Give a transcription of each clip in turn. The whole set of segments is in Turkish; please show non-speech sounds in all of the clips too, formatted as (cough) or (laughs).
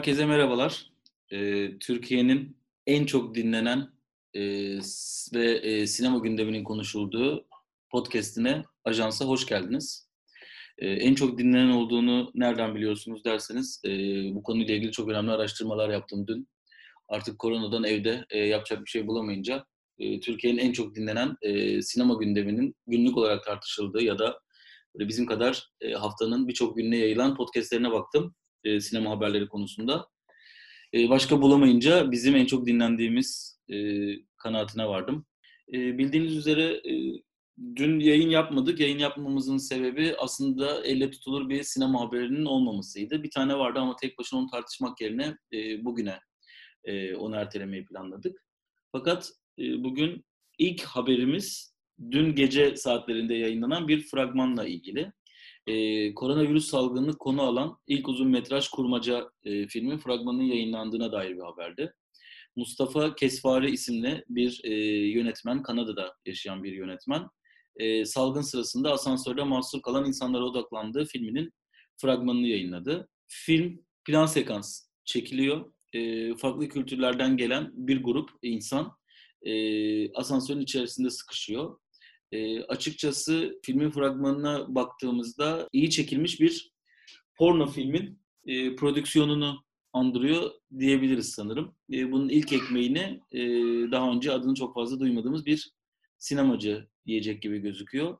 Herkese merhabalar. Ee, Türkiye'nin en çok dinlenen e, ve e, sinema gündeminin konuşulduğu podcastine, ajansa hoş geldiniz. Ee, en çok dinlenen olduğunu nereden biliyorsunuz derseniz, e, bu konuyla ilgili çok önemli araştırmalar yaptım dün. Artık koronadan evde e, yapacak bir şey bulamayınca, e, Türkiye'nin en çok dinlenen e, sinema gündeminin günlük olarak tartışıldığı ya da böyle bizim kadar e, haftanın birçok gününe yayılan podcastlerine baktım e, sinema haberleri konusunda. E, başka bulamayınca bizim en çok dinlendiğimiz e, kanaatine vardım. E, bildiğiniz üzere e, dün yayın yapmadık. Yayın yapmamızın sebebi aslında elle tutulur bir sinema haberinin olmamasıydı. Bir tane vardı ama tek başına onu tartışmak yerine e, bugüne e, onu ertelemeyi planladık. Fakat e, bugün ilk haberimiz dün gece saatlerinde yayınlanan bir fragmanla ilgili e, koronavirüs salgını konu alan ilk uzun metraj kurmaca e, filmin fragmanının yayınlandığına dair bir haberdi. Mustafa Kesfari isimli bir e, yönetmen, Kanada'da yaşayan bir yönetmen, e, salgın sırasında asansörde mahsur kalan insanlara odaklandığı filminin fragmanını yayınladı. Film plan sekans çekiliyor. E, farklı kültürlerden gelen bir grup insan e, asansörün içerisinde sıkışıyor e, açıkçası filmin fragmanına baktığımızda iyi çekilmiş bir porno filmin e, prodüksiyonunu andırıyor diyebiliriz sanırım. E, bunun ilk ekmeğini e, daha önce adını çok fazla duymadığımız bir sinemacı yiyecek gibi gözüküyor.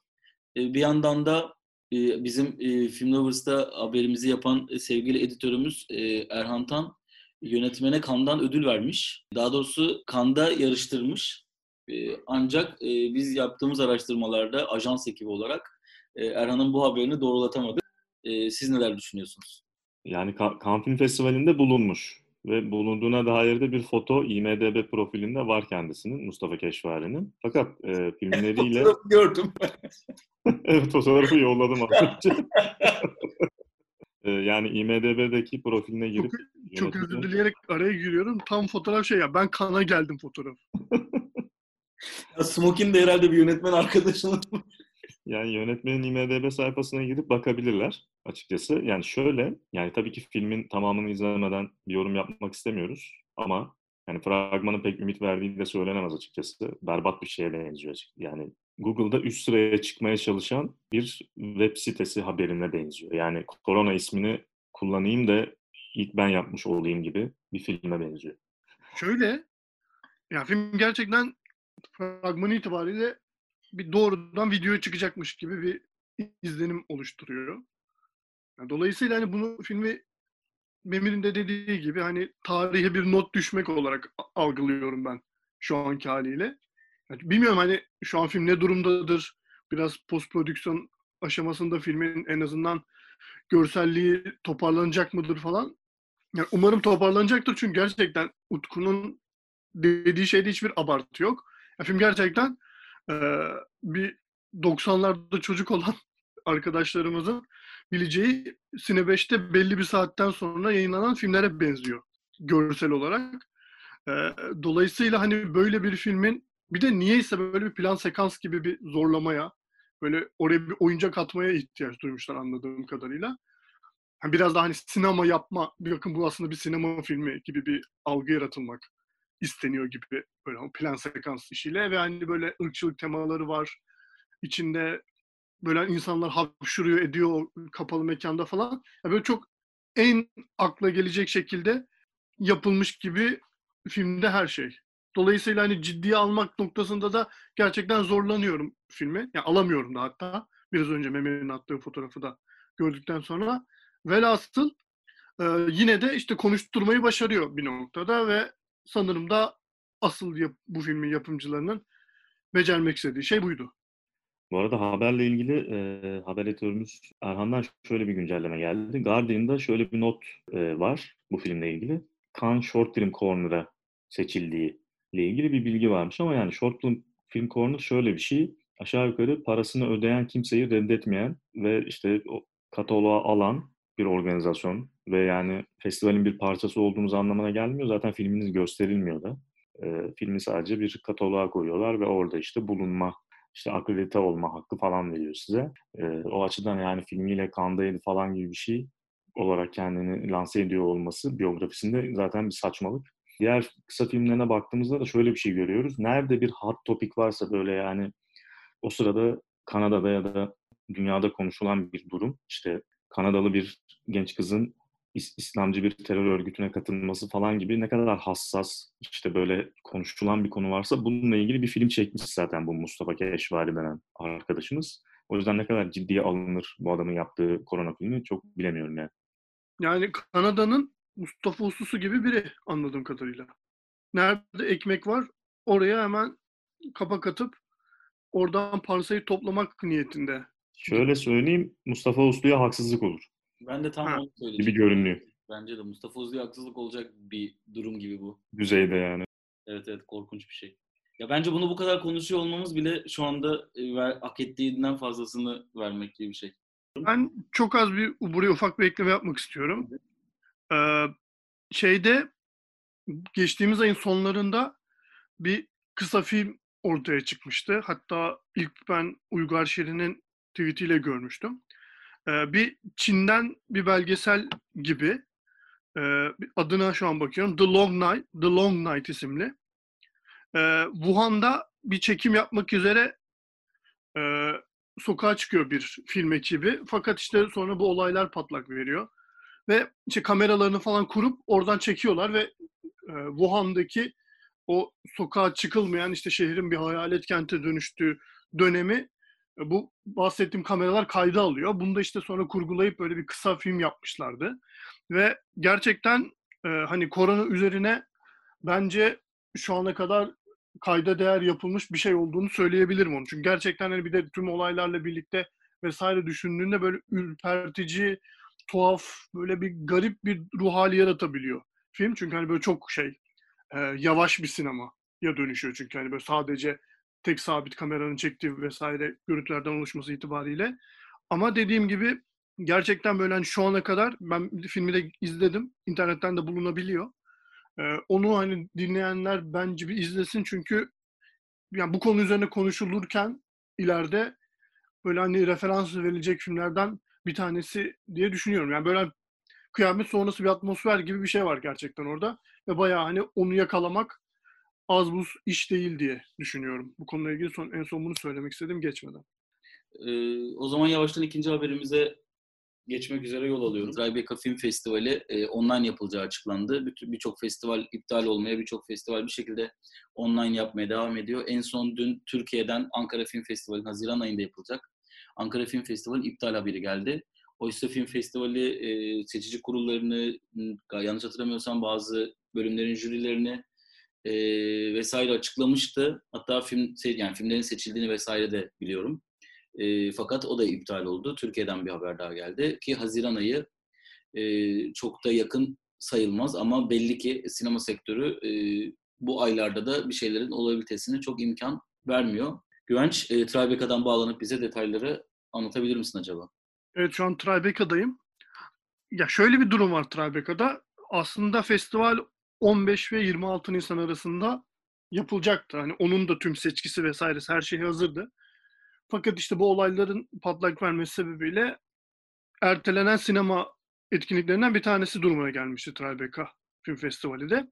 E, bir yandan da e, bizim e, Film Lovers'ta haberimizi yapan e, sevgili editörümüz e, Erhan Tan yönetmene Kandan ödül vermiş. Daha doğrusu Kanda yarıştırmış. Ee, ancak e, biz yaptığımız araştırmalarda ajans ekibi olarak e, Erhan'ın bu haberini doğrulatamadık. E, siz neler düşünüyorsunuz? Yani Cannes Film Festivali'nde bulunmuş ve bulunduğuna dair de bir foto IMDB profilinde var kendisinin, Mustafa Keşvari'nin. Fakat e, (laughs) filmleriyle... Fotoğrafı gördüm. (laughs) evet, fotoğrafı yolladım az önce. (laughs) yani IMDB'deki profiline girip... Çok, çok özür dileyerek araya giriyorum. Tam fotoğraf şey ya, ben kana geldim fotoğraf. Ya Smokin de herhalde bir yönetmen arkadaşının. (laughs) Yani yönetmenin IMDB sayfasına gidip bakabilirler açıkçası. Yani şöyle, yani tabii ki filmin tamamını izlemeden bir yorum yapmak istemiyoruz. Ama yani fragmanın pek ümit verdiği de söylenemez açıkçası. Berbat bir şeye benziyor. Yani Google'da üst sıraya çıkmaya çalışan bir web sitesi haberine benziyor. Yani korona ismini kullanayım da ilk ben yapmış olayım gibi bir filme benziyor. Şöyle, ya film gerçekten fragmanı itibariyle bir doğrudan videoya çıkacakmış gibi bir izlenim oluşturuyor. Yani dolayısıyla hani bunu filmi Memir'in de dediği gibi hani tarihe bir not düşmek olarak algılıyorum ben şu anki haliyle. Yani bilmiyorum hani şu an film ne durumdadır? Biraz post prodüksiyon aşamasında filmin en azından görselliği toparlanacak mıdır falan. Yani umarım toparlanacaktır çünkü gerçekten Utku'nun dediği şeyde hiçbir abartı yok. Ya film gerçekten e, bir 90'larda çocuk olan (laughs) arkadaşlarımızın bileceği Sine 5'te belli bir saatten sonra yayınlanan filmlere benziyor görsel olarak. E, dolayısıyla hani böyle bir filmin bir de niyeyse böyle bir plan sekans gibi bir zorlamaya, böyle oraya bir oyuncak atmaya ihtiyaç duymuşlar anladığım kadarıyla. Yani biraz daha hani sinema yapma, bakın bu aslında bir sinema filmi gibi bir algı yaratılmak isteniyor gibi böyle plan sekans işiyle ve hani böyle ırkçılık temaları var. İçinde böyle insanlar hapşuruyor ediyor kapalı mekanda falan. Yani böyle çok en akla gelecek şekilde yapılmış gibi filmde her şey. Dolayısıyla hani ciddiye almak noktasında da gerçekten zorlanıyorum filmi. Yani alamıyorum da hatta. Biraz önce Mehmet'in attığı fotoğrafı da gördükten sonra. Velhasıl e, yine de işte konuşturmayı başarıyor bir noktada ve sanırım da asıl yap, bu filmin yapımcılarının becermek istediği şey buydu. Bu arada haberle ilgili e, haber editörümüz Erhan'dan şöyle bir güncelleme geldi. Guardian'da şöyle bir not e, var bu filmle ilgili. Cannes Short Film Corner'a seçildiği ile ilgili bir bilgi varmış ama yani Short Film, Film Corner şöyle bir şey. Aşağı yukarı parasını ödeyen kimseyi reddetmeyen ve işte o kataloğa alan bir organizasyon ve yani festivalin bir parçası olduğumuz anlamına gelmiyor. Zaten filminiz gösterilmiyor da. E, filmi sadece bir kataloğa koyuyorlar ve orada işte bulunma, işte akredite olma hakkı falan veriyor size. E, o açıdan yani filmiyle kandaydı falan gibi bir şey olarak kendini lanse ediyor olması biyografisinde zaten bir saçmalık. Diğer kısa filmlerine baktığımızda da şöyle bir şey görüyoruz. Nerede bir hot topic varsa böyle yani o sırada Kanada'da ya da dünyada konuşulan bir durum. İşte Kanadalı bir genç kızın İslamcı bir terör örgütüne katılması falan gibi ne kadar hassas işte böyle konuşulan bir konu varsa bununla ilgili bir film çekmiş zaten bu Mustafa Keşvari denen arkadaşımız. O yüzden ne kadar ciddiye alınır bu adamın yaptığı korona filmi çok bilemiyorum yani. Yani Kanada'nın Mustafa Uslusu gibi biri anladığım kadarıyla. Nerede ekmek var oraya hemen kapak atıp oradan parsayı toplamak niyetinde. Şöyle söyleyeyim Mustafa Uslu'ya haksızlık olur. Ben de tam Ha. onu söyleyeceğim. Gibi görünüyor. Bence de Mustafa Uzlu'ya haksızlık olacak bir durum gibi bu. Düzeyde yani. Evet evet korkunç bir şey. Ya bence bunu bu kadar konuşuyor olmamız bile şu anda e, ver, hak ettiğinden fazlasını vermek gibi bir şey. Ben çok az bir buraya ufak bir ekleme yapmak istiyorum. Ee, şeyde geçtiğimiz ayın sonlarında bir kısa film ortaya çıkmıştı. Hatta ilk ben Uygar Şirin'in tweetiyle görmüştüm. Ee, bir Çin'den bir belgesel gibi e, adına şu an bakıyorum. The Long Night, The Long Night isimli. Ee, Wuhan'da bir çekim yapmak üzere e, sokağa çıkıyor bir film ekibi. Fakat işte sonra bu olaylar patlak veriyor. Ve işte kameralarını falan kurup oradan çekiyorlar ve e, Wuhan'daki o sokağa çıkılmayan işte şehrin bir hayalet kente dönüştüğü dönemi bu bahsettiğim kameralar kayda alıyor. Bunu da işte sonra kurgulayıp böyle bir kısa film yapmışlardı. Ve gerçekten e, hani korona üzerine bence şu ana kadar kayda değer yapılmış bir şey olduğunu söyleyebilirim onu. Çünkü gerçekten hani bir de tüm olaylarla birlikte vesaire düşündüğünde böyle ürpertici, tuhaf, böyle bir garip bir ruh hali yaratabiliyor film. Çünkü hani böyle çok şey, e, yavaş bir sinema ya dönüşüyor çünkü hani böyle sadece tek sabit kameranın çektiği vesaire görüntülerden oluşması itibariyle. Ama dediğim gibi gerçekten böyle hani şu ana kadar ben filmi de izledim. internetten de bulunabiliyor. Ee, onu hani dinleyenler bence bir izlesin çünkü yani bu konu üzerine konuşulurken ileride böyle hani referans verilecek filmlerden bir tanesi diye düşünüyorum. Yani böyle kıyamet sonrası bir atmosfer gibi bir şey var gerçekten orada. Ve bayağı hani onu yakalamak az buz iş değil diye düşünüyorum. Bu konuyla ilgili son, en son bunu söylemek istedim geçmeden. Ee, o zaman yavaştan ikinci haberimize geçmek üzere yol alıyoruz. Tribeca Film Festivali e, online yapılacağı açıklandı. Birçok festival iptal olmaya, birçok festival bir şekilde online yapmaya devam ediyor. En son dün Türkiye'den Ankara Film Festivali Haziran ayında yapılacak. Ankara Film Festivali iptal haberi geldi. Oysa Film Festivali e, seçici kurullarını, yanlış hatırlamıyorsam bazı bölümlerin jürilerini e, vesaire açıklamıştı. Hatta film yani filmlerin seçildiğini vesaire de biliyorum. E, fakat o da iptal oldu. Türkiye'den bir haber daha geldi ki Haziran ayı e, çok da yakın sayılmaz ama belli ki sinema sektörü e, bu aylarda da bir şeylerin olabilitesine çok imkan vermiyor. Güvenç, e, Tribeca'dan bağlanıp bize detayları anlatabilir misin acaba? Evet şu an Tribeca'dayım. Ya şöyle bir durum var Tribeca'da. Aslında festival 15 ve 26 Nisan arasında yapılacaktı. Hani onun da tüm seçkisi vesairesi her şey hazırdı. Fakat işte bu olayların patlak vermesi sebebiyle ertelenen sinema etkinliklerinden bir tanesi durumuna gelmişti Tribeca Film Festivali de.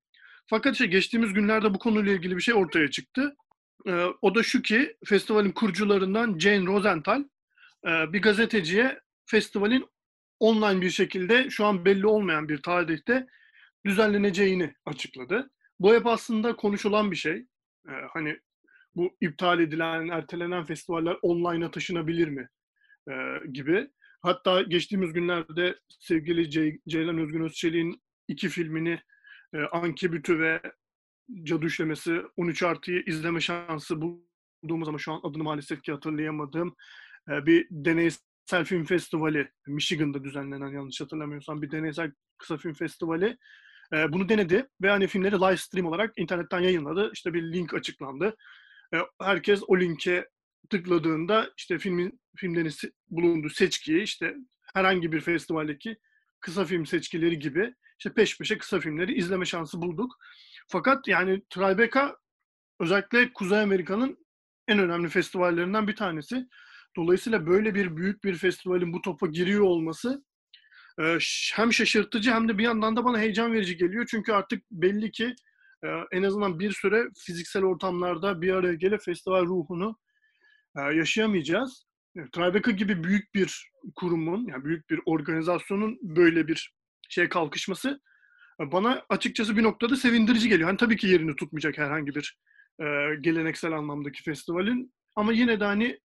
Fakat işte geçtiğimiz günlerde bu konuyla ilgili bir şey ortaya çıktı. Ee, o da şu ki festivalin kurucularından Jane Rosenthal e, bir gazeteciye festivalin online bir şekilde şu an belli olmayan bir tarihte düzenleneceğini açıkladı. Bu hep aslında konuşulan bir şey. Ee, hani bu iptal edilen, ertelenen festivaller online'a taşınabilir mi ee, gibi. Hatta geçtiğimiz günlerde sevgili Ce- Ceylan Özgün Özçelik'in iki filmini e, Ankebütü ve Cadı Üçlemesi 13 artıyı izleme şansı bulduğumuz ama şu an adını maalesef ki hatırlayamadığım e, bir deneysel film festivali Michigan'da düzenlenen yanlış hatırlamıyorsam bir deneysel kısa film festivali e, bunu denedi ve hani filmleri live stream olarak internetten yayınladı. İşte bir link açıklandı. E, herkes o linke tıkladığında işte filmin filmlerin bulunduğu seçkiyi işte herhangi bir festivaldeki kısa film seçkileri gibi işte peş peşe kısa filmleri izleme şansı bulduk. Fakat yani Tribeca özellikle Kuzey Amerika'nın en önemli festivallerinden bir tanesi. Dolayısıyla böyle bir büyük bir festivalin bu topa giriyor olması hem şaşırtıcı hem de bir yandan da bana heyecan verici geliyor. Çünkü artık belli ki e, en azından bir süre fiziksel ortamlarda bir araya gelip festival ruhunu e, yaşayamayacağız. Tribeca gibi büyük bir kurumun, yani büyük bir organizasyonun böyle bir şey kalkışması bana açıkçası bir noktada sevindirici geliyor. Hani tabii ki yerini tutmayacak herhangi bir e, geleneksel anlamdaki festivalin ama yine de hani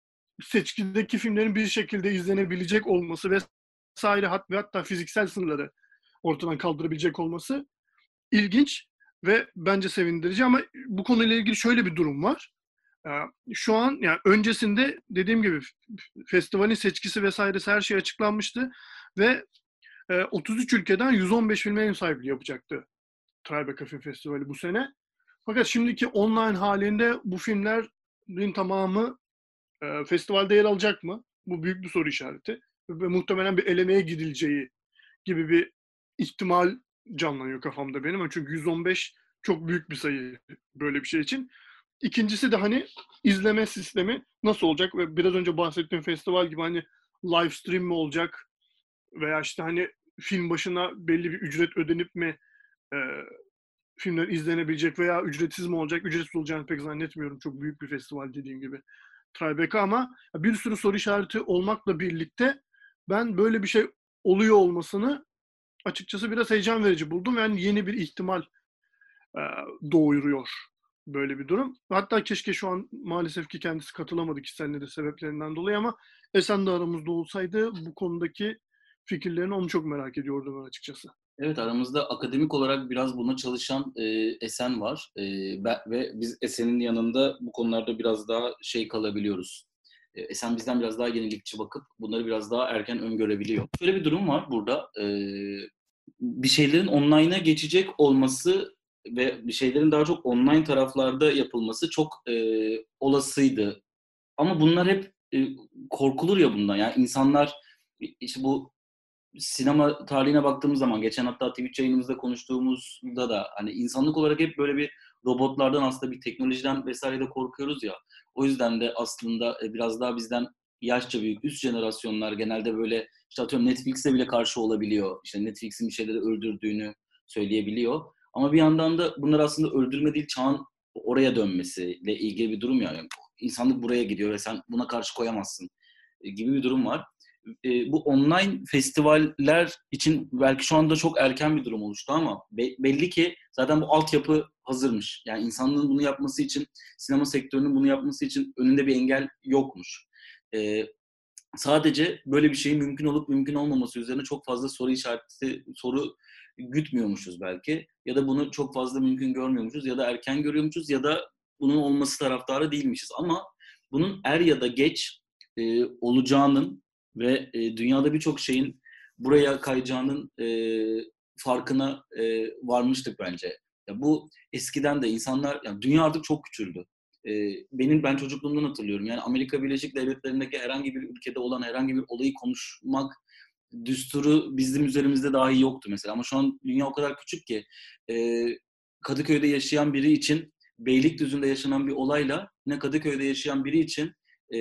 seçkideki filmlerin bir şekilde izlenebilecek olması vesaire hat ve hatta fiziksel sınırları ortadan kaldırabilecek olması ilginç ve bence sevindirici ama bu konuyla ilgili şöyle bir durum var. Şu an yani öncesinde dediğim gibi festivalin seçkisi vesairesi her şey açıklanmıştı ve 33 ülkeden 115 filme ev sahipliği yapacaktı Tribeca Film Festivali bu sene. Fakat şimdiki online halinde bu filmlerin tamamı e, festivalde yer alacak mı? Bu büyük bir soru işareti. Ve muhtemelen bir elemeye gidileceği gibi bir ihtimal canlanıyor kafamda benim. Çünkü 115 çok büyük bir sayı böyle bir şey için. İkincisi de hani izleme sistemi nasıl olacak ve biraz önce bahsettiğim festival gibi hani live stream mi olacak veya işte hani film başına belli bir ücret ödenip mi e, filmler izlenebilecek veya ücretsiz mi olacak? Ücretsiz olacağını pek zannetmiyorum. Çok büyük bir festival dediğim gibi. Tribeca ama bir sürü soru işareti olmakla birlikte ben böyle bir şey oluyor olmasını açıkçası biraz heyecan verici buldum. Yani yeni bir ihtimal e, doğuruyor böyle bir durum. Hatta keşke şu an maalesef ki kendisi katılamadı kişisel nedir sebeplerinden dolayı ama Esen de aramızda olsaydı bu konudaki fikirlerini onu çok merak ediyordum ben açıkçası. Evet aramızda akademik olarak biraz buna çalışan e, Esen var e, ve biz Esen'in yanında bu konularda biraz daha şey kalabiliyoruz. E, Esen bizden biraz daha yenilikçi bakıp bunları biraz daha erken öngörebiliyor. Şöyle bir durum var burada. E, bir şeylerin online'a geçecek olması ve bir şeylerin daha çok online taraflarda yapılması çok e, olasıydı. Ama bunlar hep e, korkulur ya bundan. Yani insanlar işte bu sinema tarihine baktığımız zaman geçen hatta Twitch yayınımızda konuştuğumuzda da hani insanlık olarak hep böyle bir robotlardan aslında bir teknolojiden vesaire de korkuyoruz ya. O yüzden de aslında e, biraz daha bizden yaşça büyük üst jenerasyonlar genelde böyle işte atıyorum Netflix'e bile karşı olabiliyor. İşte Netflix'in bir şeyleri öldürdüğünü söyleyebiliyor. Ama bir yandan da bunlar aslında öldürme değil çağın oraya dönmesiyle ilgili bir durum yani. İnsanlık buraya gidiyor ve sen buna karşı koyamazsın e, gibi bir durum var e, bu online festivaller için belki şu anda çok erken bir durum oluştu ama be, belli ki zaten bu altyapı hazırmış. Yani insanlığın bunu yapması için, sinema sektörünün bunu yapması için önünde bir engel yokmuş. E, sadece böyle bir şeyin mümkün olup mümkün olmaması üzerine çok fazla soru işareti, soru gütmüyormuşuz belki. Ya da bunu çok fazla mümkün görmüyormuşuz ya da erken görüyormuşuz ya da bunun olması taraftarı değilmişiz. Ama bunun er ya da geç e, olacağının ve e, dünyada birçok şeyin buraya kayacağının e, farkına e, varmıştık bence. Ya bu eskiden de insanlar, yani dünya artık çok küçüldü. E, benim ben çocukluğumdan hatırlıyorum. Yani Amerika Birleşik Devletleri'ndeki herhangi bir ülkede olan herhangi bir olayı konuşmak düsturu bizim üzerimizde dahi yoktu mesela. Ama şu an dünya o kadar küçük ki e, Kadıköy'de yaşayan biri için Beylikdüzü'nde yaşanan bir olayla ne Kadıköy'de yaşayan biri için e,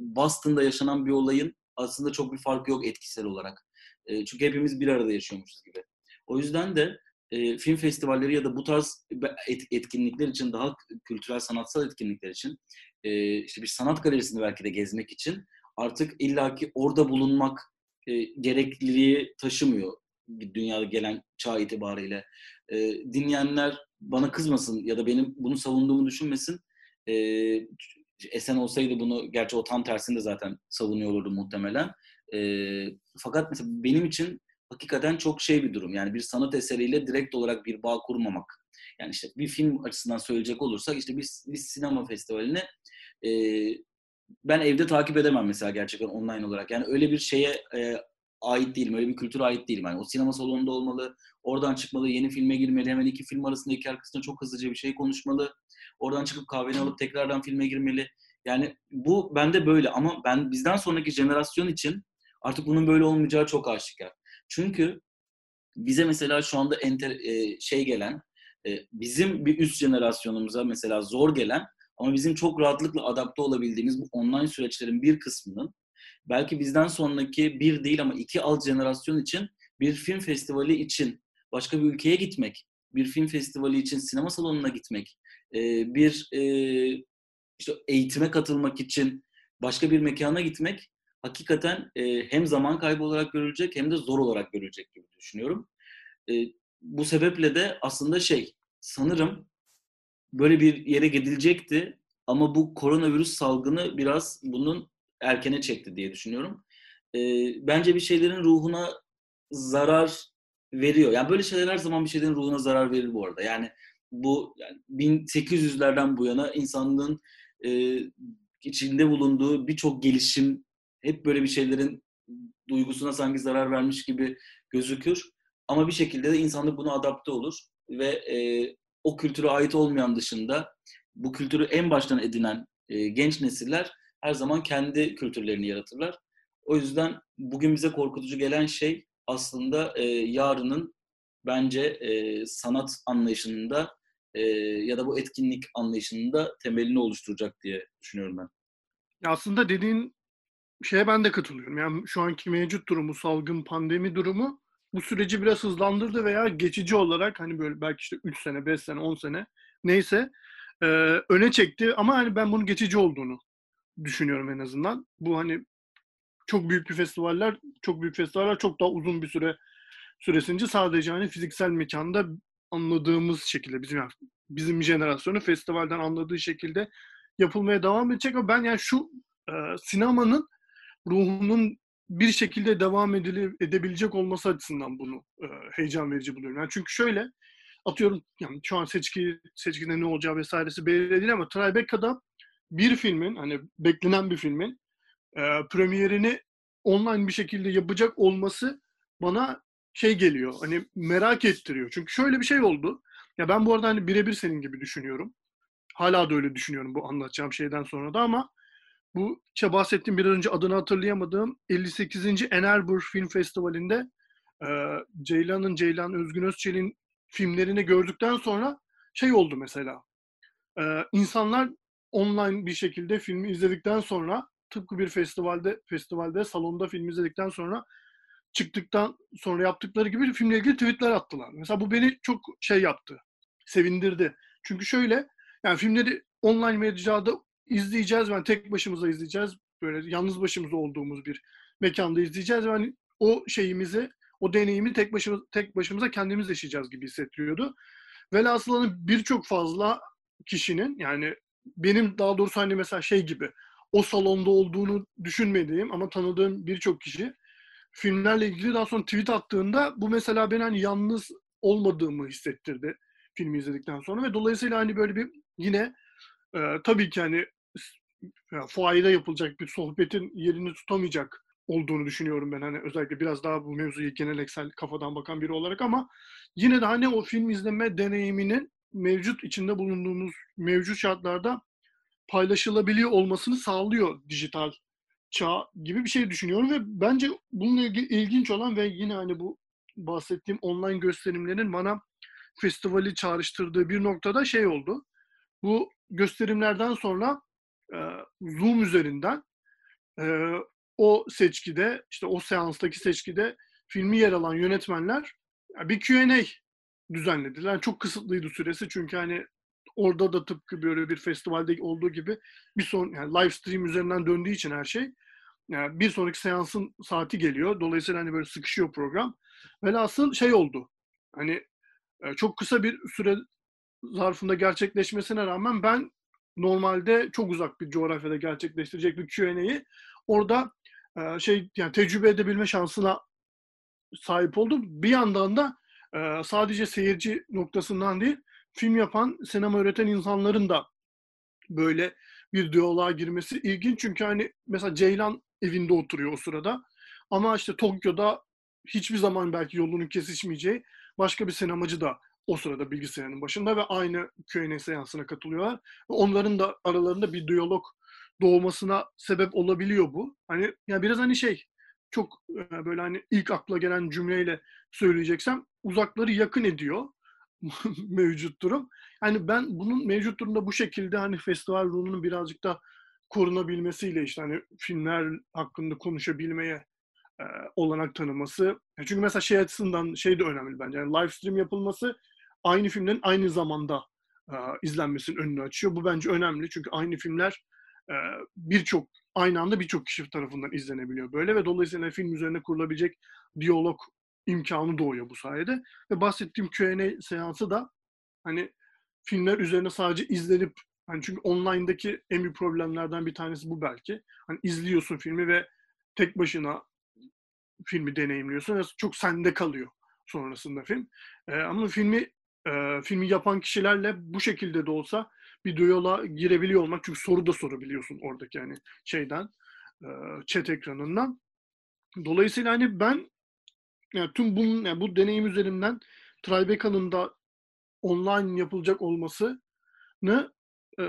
Boston'da yaşanan bir olayın aslında çok bir farkı yok etkisel olarak. E, çünkü hepimiz bir arada yaşıyormuşuz gibi. O yüzden de e, film festivalleri ya da bu tarz et, etkinlikler için daha kültürel sanatsal etkinlikler için e, işte bir sanat galerisini belki de gezmek için artık illaki orada bulunmak e, gerekliliği taşımıyor dünyada gelen çağ itibariyle. Dinleyenler bana kızmasın ya da benim bunu savunduğumu düşünmesin. Esen olsaydı bunu, gerçi o tam tersinde zaten savunuyor olurdu muhtemelen. Fakat mesela benim için hakikaten çok şey bir durum. Yani bir sanat eseriyle direkt olarak bir bağ kurmamak. Yani işte bir film açısından söyleyecek olursak işte bir, bir sinema festivalini e, ben evde takip edemem mesela gerçekten online olarak. Yani öyle bir şeye e, ait değilim, öyle bir kültüre ait değilim. Yani o sinema salonunda olmalı, oradan çıkmalı, yeni filme girmeli, hemen iki film arasında iki arkasında çok hızlıca bir şey konuşmalı. Oradan çıkıp kahveni alıp tekrardan filme girmeli. Yani bu bende böyle ama ben bizden sonraki jenerasyon için artık bunun böyle olmayacağı çok aşikar. Çünkü bize mesela şu anda enter, e, şey gelen, e, bizim bir üst jenerasyonumuza mesela zor gelen ama bizim çok rahatlıkla adapte olabildiğimiz bu online süreçlerin bir kısmının belki bizden sonraki bir değil ama iki alt jenerasyon için bir film festivali için başka bir ülkeye gitmek, bir film festivali için sinema salonuna gitmek, e, bir e, işte eğitime katılmak için başka bir mekana gitmek hakikaten e, hem zaman kaybı olarak görülecek hem de zor olarak görülecek gibi düşünüyorum. E, bu sebeple de aslında şey sanırım böyle bir yere gidilecekti ama bu koronavirüs salgını biraz bunun erkene çekti diye düşünüyorum. E, bence bir şeylerin ruhuna zarar veriyor. Yani böyle şeyler her zaman bir şeylerin ruhuna zarar verir bu arada. Yani bu yani 1800'lerden bu yana insanlığın e, içinde bulunduğu birçok gelişim hep böyle bir şeylerin duygusuna sanki zarar vermiş gibi gözükür. Ama bir şekilde de insanlık buna adapte olur ve e, o kültüre ait olmayan dışında bu kültürü en baştan edinen e, genç nesiller her zaman kendi kültürlerini yaratırlar. O yüzden bugün bize korkutucu gelen şey aslında e, yarının bence e, sanat anlayışında e, ya da bu etkinlik anlayışında temelini oluşturacak diye düşünüyorum ben. Aslında dediğin şeye ben de katılıyorum. Yani şu anki mevcut durumu, salgın pandemi durumu bu süreci biraz hızlandırdı veya geçici olarak hani böyle belki işte 3 sene, 5 sene, 10 sene neyse e, öne çekti ama hani ben bunun geçici olduğunu düşünüyorum en azından. Bu hani çok büyük bir festivaller, çok büyük festivaller çok daha uzun bir süre süresince sadece hani fiziksel mekanda anladığımız şekilde bizim yani bizim jenerasyonu festivalden anladığı şekilde yapılmaya devam edecek ama ben yani şu e, sinemanın ruhunun bir şekilde devam edili, edebilecek olması açısından bunu e, heyecan verici buluyorum. Yani çünkü şöyle atıyorum yani şu an seçki seçkide ne olacağı vesairesi belli değil ama Tribecca'da bir filmin hani beklenen bir filmin e, premierini online bir şekilde yapacak olması bana şey geliyor. Hani merak ettiriyor. Çünkü şöyle bir şey oldu. Ya ben bu arada hani birebir senin gibi düşünüyorum. Hala da öyle düşünüyorum bu anlatacağım şeyden sonra da ama bu işte bahsettiğim biraz önce adını hatırlayamadığım 58. Enerbur Film Festivali'nde e, Ceylan'ın, Ceylan Özgün Özçelik'in filmlerini gördükten sonra şey oldu mesela. E, insanlar online bir şekilde filmi izledikten sonra tıpkı bir festivalde festivalde salonda film izledikten sonra çıktıktan sonra yaptıkları gibi filmle ilgili tweetler attılar. Mesela bu beni çok şey yaptı. Sevindirdi. Çünkü şöyle yani filmleri online mecrada izleyeceğiz. Yani tek başımıza izleyeceğiz. Böyle yalnız başımıza olduğumuz bir mekanda izleyeceğiz. Yani o şeyimizi, o deneyimi tek başımıza, tek başımıza kendimiz yaşayacağız gibi hissettiriyordu. Velhasıl hani birçok fazla kişinin yani benim daha doğrusu hani mesela şey gibi o salonda olduğunu düşünmediğim ama tanıdığım birçok kişi filmlerle ilgili daha sonra tweet attığında bu mesela ben hani yalnız olmadığımı hissettirdi filmi izledikten sonra ve dolayısıyla hani böyle bir yine e, tabii ki hani yani fuayda yapılacak bir sohbetin yerini tutamayacak olduğunu düşünüyorum ben hani özellikle biraz daha bu mevzuyu geneleksel kafadan bakan biri olarak ama yine de hani o film izleme deneyiminin mevcut içinde bulunduğumuz mevcut şartlarda paylaşılabiliyor olmasını sağlıyor dijital çağ gibi bir şey düşünüyorum ve bence bununla ilgili ilginç olan ve yine hani bu bahsettiğim online gösterimlerin bana festivali çağrıştırdığı bir noktada şey oldu. Bu gösterimlerden sonra Zoom üzerinden e, o seçkide, işte o seanstaki seçkide filmi yer alan yönetmenler bir Q&A düzenlediler. Yani çok kısıtlıydı süresi çünkü hani orada da tıpkı böyle bir festivalde olduğu gibi bir son yani live stream üzerinden döndüğü için her şey yani bir sonraki seansın saati geliyor. Dolayısıyla hani böyle sıkışıyor program. Velhasıl şey oldu. Hani e, çok kısa bir süre zarfında gerçekleşmesine rağmen ben normalde çok uzak bir coğrafyada gerçekleştirecek bir Q&A'yı orada e, şey yani tecrübe edebilme şansına sahip oldum. Bir yandan da e, sadece seyirci noktasından değil, film yapan, sinema üreten insanların da böyle bir diyaloğa girmesi ilginç. Çünkü hani mesela Ceylan evinde oturuyor o sırada. Ama işte Tokyo'da hiçbir zaman belki yolunun kesişmeyeceği başka bir sinemacı da o sırada bilgisayarın başında ve aynı Q&A seansına katılıyorlar. Onların da aralarında bir diyalog doğmasına sebep olabiliyor bu. Hani yani biraz hani şey çok e, böyle hani ilk akla gelen cümleyle söyleyeceksem uzakları yakın ediyor (laughs) mevcut durum. Hani ben bunun mevcut durumda bu şekilde hani festival ruhunun birazcık da korunabilmesiyle işte hani filmler hakkında konuşabilmeye e, olanak tanıması. Çünkü mesela şey açısından şey de önemli bence. Yani live stream yapılması aynı filmlerin aynı zamanda e, izlenmesinin önünü açıyor. Bu bence önemli çünkü aynı filmler e, birçok aynı anda birçok kişi tarafından izlenebiliyor böyle ve dolayısıyla film üzerine kurulabilecek diyalog imkanı doğuyor bu sayede. Ve bahsettiğim Q&A seansı da hani filmler üzerine sadece izlenip hani çünkü online'daki en büyük problemlerden bir tanesi bu belki. Hani izliyorsun filmi ve tek başına filmi deneyimliyorsun ve çok sende kalıyor sonrasında film. E, ama filmi e, filmi yapan kişilerle bu şekilde de olsa bir diyaloğa girebiliyor olmak çünkü soru da sorabiliyorsun oradaki yani şeyden e, chat ekranından. Dolayısıyla hani ben yani tüm bunun yani bu deneyim üzerinden Tribeca'nın da online yapılacak olmasını e,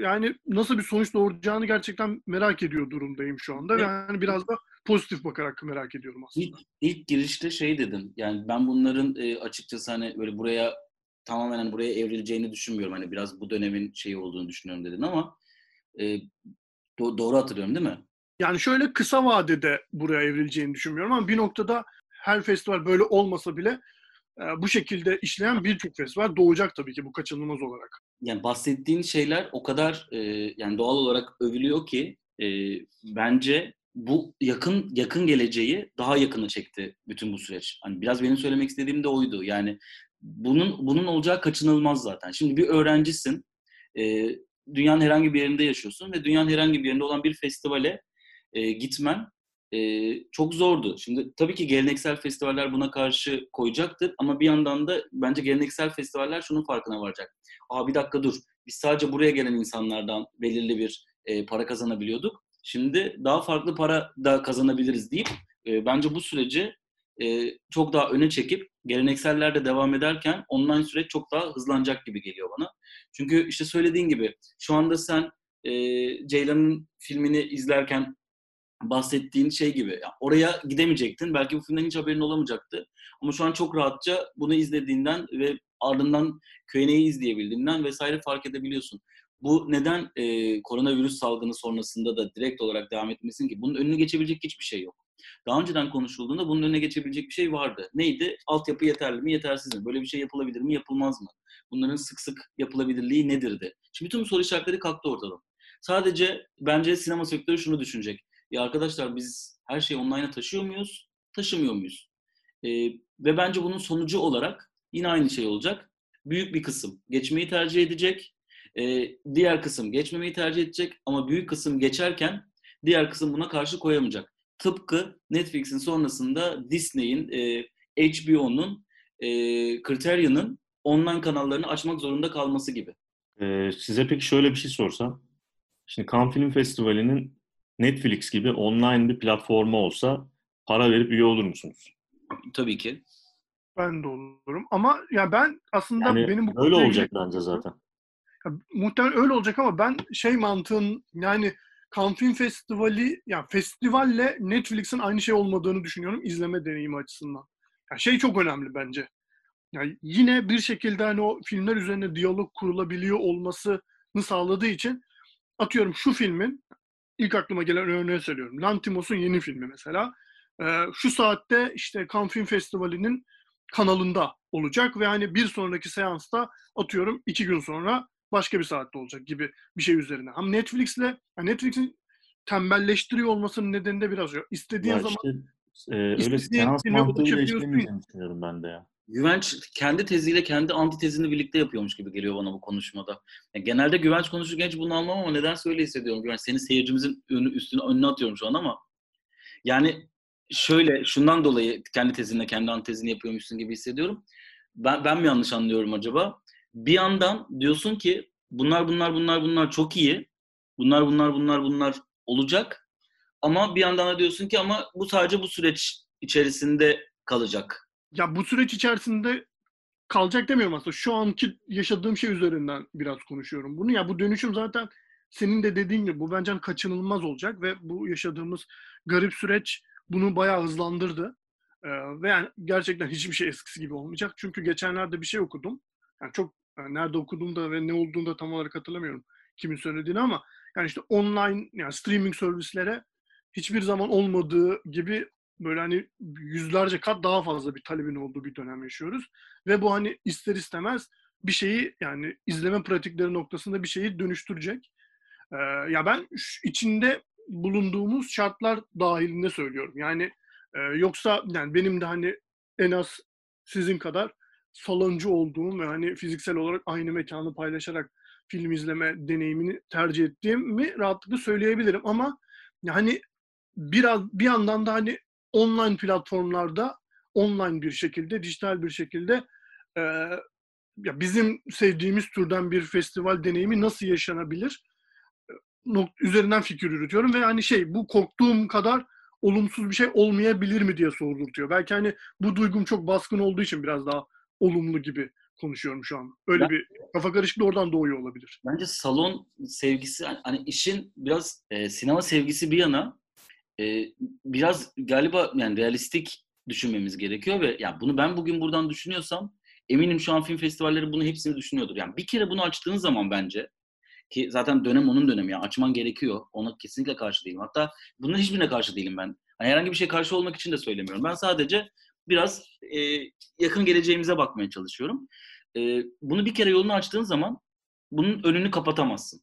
yani nasıl bir sonuç doğuracağını gerçekten merak ediyor durumdayım şu anda. Evet. Yani biraz da pozitif bakarak merak ediyorum aslında. İlk, ilk girişte şey dedim. Yani ben bunların e, açıkçası hani böyle buraya tamamen hani buraya evrileceğini düşünmüyorum. Hani biraz bu dönemin şeyi olduğunu düşünüyorum dedin ama e, do- doğru hatırlıyorum değil mi? Yani şöyle kısa vadede buraya evrileceğini düşünmüyorum ama bir noktada her festival böyle olmasa bile e, bu şekilde işleyen birçok festival doğacak tabii ki bu kaçınılmaz olarak. Yani bahsettiğin şeyler o kadar e, yani doğal olarak övülüyor ki e, bence bu yakın yakın geleceği daha yakına çekti bütün bu süreç. Hani biraz benim söylemek istediğim de oydu. Yani bunun bunun olacağı kaçınılmaz zaten. Şimdi bir öğrencisin, e, dünyanın herhangi bir yerinde yaşıyorsun ve dünyanın herhangi bir yerinde olan bir festivale e, gitmen e, çok zordu. Şimdi tabii ki geleneksel festivaller buna karşı koyacaktır ama bir yandan da bence geleneksel festivaller şunun farkına varacak. Aa bir dakika dur, biz sadece buraya gelen insanlardan belirli bir e, para kazanabiliyorduk. Şimdi daha farklı para da kazanabiliriz deyip e, bence bu süreci e, çok daha öne çekip geleneksellerde devam ederken online süreç çok daha hızlanacak gibi geliyor bana. Çünkü işte söylediğin gibi şu anda sen e, Ceylan'ın filmini izlerken bahsettiğin şey gibi. Yani oraya gidemeyecektin. Belki bu filmden hiç haberin olamayacaktı. Ama şu an çok rahatça bunu izlediğinden ve ardından Q&A'yı izleyebildiğinden vesaire fark edebiliyorsun. Bu neden e, koronavirüs salgını sonrasında da direkt olarak devam etmesin ki? Bunun önünü geçebilecek hiçbir şey yok. Daha önceden konuşulduğunda bunun önüne geçebilecek bir şey vardı. Neydi? Altyapı yeterli mi, yetersiz mi? Böyle bir şey yapılabilir mi, yapılmaz mı? Bunların sık sık yapılabilirliği nedirdi? Şimdi bu soru işaretleri kalktı ortadan. Sadece bence sinema sektörü şunu düşünecek. Ya arkadaşlar biz her şeyi online'a taşıyor muyuz, taşımıyor muyuz? Ee, ve bence bunun sonucu olarak yine aynı şey olacak. Büyük bir kısım geçmeyi tercih edecek, ee, diğer kısım geçmemeyi tercih edecek ama büyük kısım geçerken diğer kısım buna karşı koyamayacak. Tıpkı Netflix'in sonrasında Disney'in, e, HBO'nun, e, Criterion'ın online kanallarını açmak zorunda kalması gibi. Ee, size peki şöyle bir şey sorsam. Şimdi Cannes Film Festivali'nin Netflix gibi online bir platformu olsa para verip üye olur musunuz? Tabii ki. Ben de olurum. Ama ya ben aslında Yani benim bu öyle olacak ilgili- bence zaten. Ya, muhtemelen öyle olacak ama ben şey mantığın yani Cannes Film Festivali yani festivalle Netflix'in aynı şey olmadığını düşünüyorum izleme deneyimi açısından. Ya şey çok önemli bence. Yani yine bir şekilde hani o filmler üzerine diyalog kurulabiliyor olmasını sağladığı için atıyorum şu filmin ilk aklıma gelen örneği söylüyorum. Lantimos'un yeni filmi mesela. Ee, şu saatte işte Cannes Film Festivali'nin kanalında olacak ve hani bir sonraki seansta atıyorum iki gün sonra başka bir saatte olacak gibi bir şey üzerine. Ama Netflix'le yani Netflix'in tembelleştiriyor olmasının nedeni de biraz yok. İstediğin Ya zaman işte, e, öyle seans mantığıyla işlemeyeceğini düşünüyorum ben de ya. Güvenç kendi teziyle kendi antitezini birlikte yapıyormuş gibi geliyor bana bu konuşmada. Yani genelde Güvenç konuşurken hiç bunu almam ama nedense öyle hissediyorum. Güvenç seni seyircimizin önü, üstüne önüne atıyorum şu an ama yani şöyle şundan dolayı kendi tezinle kendi antitezini yapıyormuşsun gibi hissediyorum. Ben, ben mi yanlış anlıyorum acaba? Bir yandan diyorsun ki bunlar bunlar bunlar bunlar çok iyi. Bunlar bunlar bunlar bunlar olacak. Ama bir yandan da diyorsun ki ama bu sadece bu süreç içerisinde kalacak. ya bu süreç içerisinde kalacak demiyorum aslında. Şu anki yaşadığım şey üzerinden biraz konuşuyorum bunu. Ya bu dönüşüm zaten senin de dediğin gibi bu bence kaçınılmaz olacak ve bu yaşadığımız garip süreç bunu bayağı hızlandırdı. Ee, ve yani gerçekten hiçbir şey eskisi gibi olmayacak. Çünkü geçenlerde bir şey okudum. Yani çok yani nerede okuduğumda ve ne olduğunu da tam olarak hatırlamıyorum kimin söylediğini ama yani işte online yani streaming servislere hiçbir zaman olmadığı gibi böyle hani yüzlerce kat daha fazla bir talebin olduğu bir dönem yaşıyoruz. Ve bu hani ister istemez bir şeyi yani izleme pratikleri noktasında bir şeyi dönüştürecek. Ee, ya ben içinde bulunduğumuz şartlar dahilinde söylüyorum. Yani e, yoksa yani benim de hani en az sizin kadar saloncu olduğum ve hani fiziksel olarak aynı mekanı paylaşarak film izleme deneyimini tercih ettiğimi rahatlıkla söyleyebilirim ama yani biraz bir yandan da hani online platformlarda online bir şekilde, dijital bir şekilde e, ya bizim sevdiğimiz türden bir festival deneyimi nasıl yaşanabilir? Nok- üzerinden fikir yürütüyorum ve hani şey bu korktuğum kadar olumsuz bir şey olmayabilir mi diye sordurtuyor. Belki hani bu duygum çok baskın olduğu için biraz daha olumlu gibi konuşuyorum şu an. Öyle ben, bir kafa karışıklığı oradan doğuyor olabilir. Bence salon sevgisi hani işin biraz e, sinema sevgisi bir yana e, biraz galiba yani realistik düşünmemiz gerekiyor ve yani bunu ben bugün buradan düşünüyorsam eminim şu an film festivalleri bunu hepsini düşünüyordur. Yani bir kere bunu açtığın zaman bence ki zaten dönem onun dönemi yani açman gerekiyor. Ona kesinlikle karşı değilim. Hatta bunun hiçbirine karşı değilim ben. Hani herhangi bir şey karşı olmak için de söylemiyorum. Ben sadece biraz e, yakın geleceğimize bakmaya çalışıyorum. E, bunu bir kere yolunu açtığın zaman bunun önünü kapatamazsın.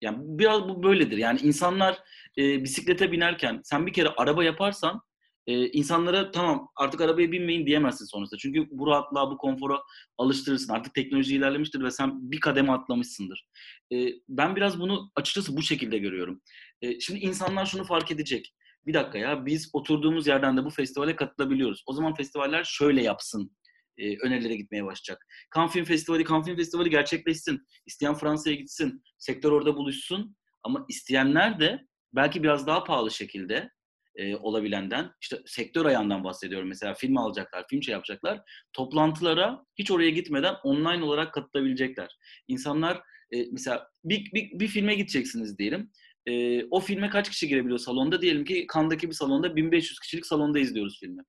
Yani biraz bu böyledir. Yani insanlar e, bisiklete binerken sen bir kere araba yaparsan e, insanlara tamam artık arabaya binmeyin diyemezsin sonrasında. Çünkü bu rahatlığa, bu konfora alıştırırsın. Artık teknoloji ilerlemiştir ve sen bir kademe atlamışsındır. E, ben biraz bunu açıkçası bu şekilde görüyorum. E, şimdi insanlar şunu fark edecek. Bir dakika ya biz oturduğumuz yerden de bu festivale katılabiliyoruz. O zaman festivaller şöyle yapsın e, önerilere gitmeye başlayacak. Cannes Film Festivali, Cannes Film Festivali gerçekleşsin. İsteyen Fransa'ya gitsin. Sektör orada buluşsun. Ama isteyenler de belki biraz daha pahalı şekilde e, olabilenden, işte sektör ayağından bahsediyorum. Mesela film alacaklar, film şey yapacaklar. Toplantılara hiç oraya gitmeden online olarak katılabilecekler. İnsanlar e, mesela bir, bir, bir filme gideceksiniz diyelim. E, o filme kaç kişi girebiliyor salonda? Diyelim ki Kandaki bir salonda 1500 kişilik salonda izliyoruz filmi.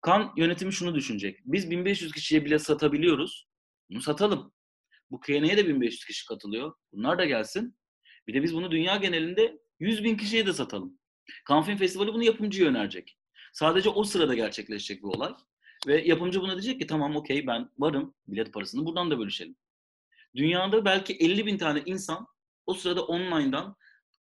Kan yönetimi şunu düşünecek. Biz 1500 kişiye bile satabiliyoruz. Bunu satalım. Bu Q&A'ye de 1500 kişi katılıyor. Bunlar da gelsin. Bir de biz bunu dünya genelinde 100 bin kişiye de satalım. Cannes Film Festivali bunu yapımcıya önerecek. Sadece o sırada gerçekleşecek bir olay. Ve yapımcı buna diyecek ki tamam okey ben varım. Bilet parasını buradan da bölüşelim. Dünyada belki 50 bin tane insan o sırada online'dan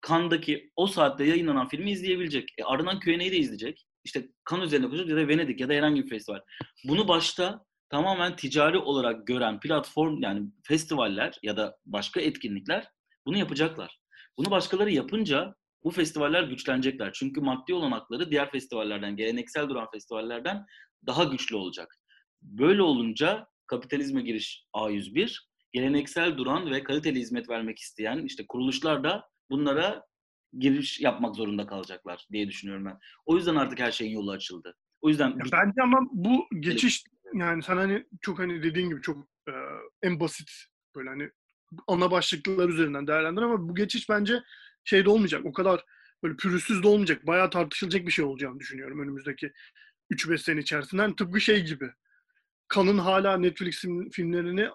Cannes'daki o saatte yayınlanan filmi izleyebilecek. E, ardından Q&A'yı de izleyecek işte kan üzerine koyacak ya da Venedik ya da herhangi bir festival. Bunu başta tamamen ticari olarak gören platform yani festivaller ya da başka etkinlikler bunu yapacaklar. Bunu başkaları yapınca bu festivaller güçlenecekler. Çünkü maddi olanakları diğer festivallerden, geleneksel duran festivallerden daha güçlü olacak. Böyle olunca kapitalizme giriş A101, geleneksel duran ve kaliteli hizmet vermek isteyen işte kuruluşlar da bunlara giriş yapmak zorunda kalacaklar diye düşünüyorum ben. O yüzden artık her şeyin yolu açıldı. O yüzden ya bence ama bu geçiş yani sen hani çok hani dediğin gibi çok e, en basit böyle hani ana başlıklar üzerinden değerlendir ama bu geçiş bence şeyde olmayacak. O kadar böyle pürüzsüz de olmayacak. Bayağı tartışılacak bir şey olacağını düşünüyorum önümüzdeki 3-5 sene içerisinde. Yani tıpkı şey gibi. Kan'ın hala Netflix filmlerini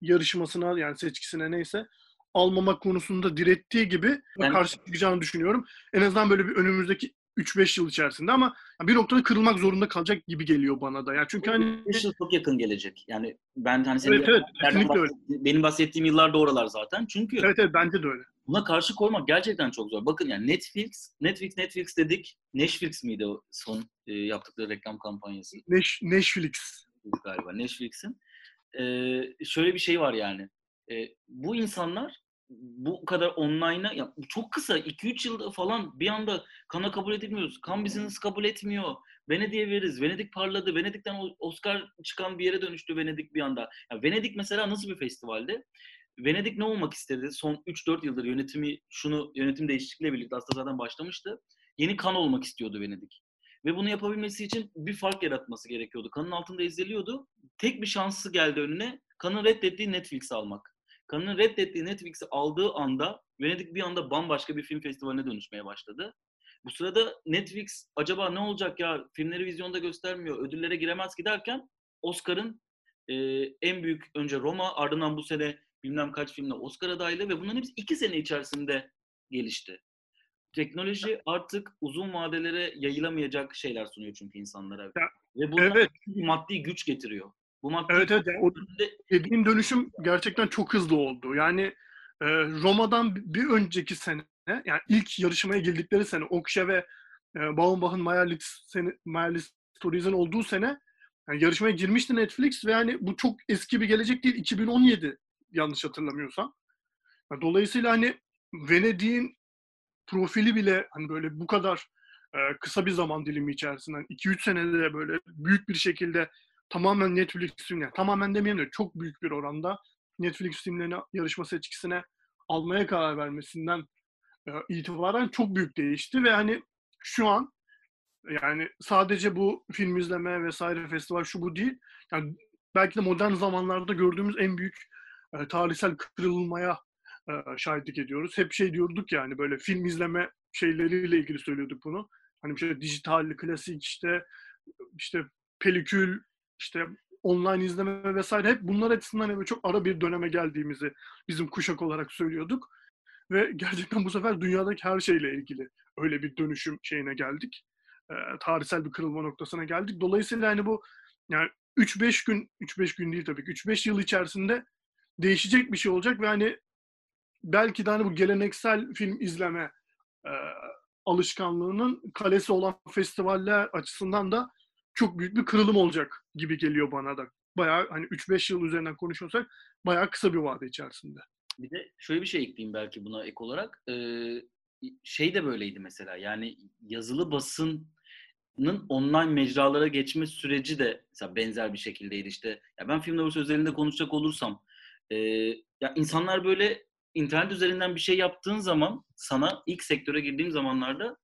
yarışmasına yani seçkisine neyse almamak konusunda direttiği gibi ben... karşı çıkacağını düşünüyorum. En azından böyle bir önümüzdeki 3-5 yıl içerisinde ama bir noktada kırılmak zorunda kalacak gibi geliyor bana da. Yani çünkü hani 5 yıl çok yakın gelecek. Yani ben hani senin evet, evet, kesinlikle öyle. benim bahsettiğim yıllar da oralar zaten. Çünkü Evet evet bence de öyle. Buna karşı koymak gerçekten çok zor. Bakın yani Netflix, Netflix, Netflix dedik. Netflix miydi o son e, yaptıkları reklam kampanyası? Neş, Netflix. Galiba Netflix'in. E, şöyle bir şey var yani. E, bu insanlar bu kadar online'a ya çok kısa 2-3 yılda falan bir anda kana kabul edilmiyoruz. Kan business kabul etmiyor. Venedik'e veririz. Venedik parladı. Venedik'ten Oscar çıkan bir yere dönüştü Venedik bir anda. Ya Venedik mesela nasıl bir festivaldi? Venedik ne olmak istedi? Son 3-4 yıldır yönetimi şunu yönetim değişikliğiyle birlikte aslında zaten başlamıştı. Yeni kan olmak istiyordu Venedik. Ve bunu yapabilmesi için bir fark yaratması gerekiyordu. Kanın altında izleniyordu. Tek bir şansı geldi önüne. Kanın reddettiği Netflix almak. Kanın reddettiği Netflix'i aldığı anda Venedik bir anda bambaşka bir film festivaline dönüşmeye başladı. Bu sırada Netflix acaba ne olacak ya filmleri vizyonda göstermiyor, ödüllere giremez ki derken Oscar'ın e, en büyük önce Roma ardından bu sene bilmem kaç filmle Oscar adaylı ve bunların hepsi iki sene içerisinde gelişti. teknoloji artık uzun vadelere yayılamayacak şeyler sunuyor çünkü insanlara. Ya, Ve bunlar evet. maddi güç getiriyor. Bu maddi Evet evet. Yani o dediğin dönüşüm gerçekten çok hızlı oldu. Yani e, Roma'dan bir önceki sene, yani ilk yarışmaya girdikleri sene, Okşa ve e, Baumbach'ın Mayerlis, Stories'in olduğu sene yani yarışmaya girmişti Netflix ve yani bu çok eski bir gelecek değil. 2017 yanlış hatırlamıyorsam. Ya Dolayısıyla hani Venedik'in profili bile hani böyle bu kadar e, kısa bir zaman dilimi içerisinden 2-3 senede böyle büyük bir şekilde tamamen Netflix filmleri, tamamen demeyelim de çok büyük bir oranda Netflix filmlerini yarışma seçkisine almaya karar vermesinden e, itibaren çok büyük değişti ve hani şu an yani sadece bu film izleme vesaire festival şu bu değil. Yani belki de modern zamanlarda gördüğümüz en büyük e, tarihsel kırılmaya e, şahitlik ediyoruz. Hep şey diyorduk yani böyle film izleme şeyleriyle ilgili söylüyorduk bunu. Hani bir şey dijital, klasik işte işte pelikül, işte online izleme vesaire hep bunlar açısından böyle çok ara bir döneme geldiğimizi bizim kuşak olarak söylüyorduk. Ve (laughs) gerçekten bu sefer dünyadaki her şeyle ilgili öyle bir dönüşüm şeyine geldik. E, tarihsel bir kırılma noktasına geldik. Dolayısıyla hani bu yani 3-5 gün, 3-5 gün değil tabii ki, 3-5 yıl içerisinde değişecek bir şey olacak ve hani belki de hani bu geleneksel film izleme e, alışkanlığının kalesi olan festivaller açısından da çok büyük bir kırılım olacak gibi geliyor bana da. Bayağı hani 3-5 yıl üzerinden konuşuyorsak bayağı kısa bir vade içerisinde. Bir de şöyle bir şey ekleyeyim belki buna ek olarak. Ee, şey de böyleydi mesela. Yani yazılı basının online mecralara geçme süreci de mesela benzer bir şekildeydi işte. Ya ben film doğrusu özelinde konuşacak olursam e, ya insanlar böyle internet üzerinden bir şey yaptığın zaman sana ilk sektöre girdiğim zamanlarda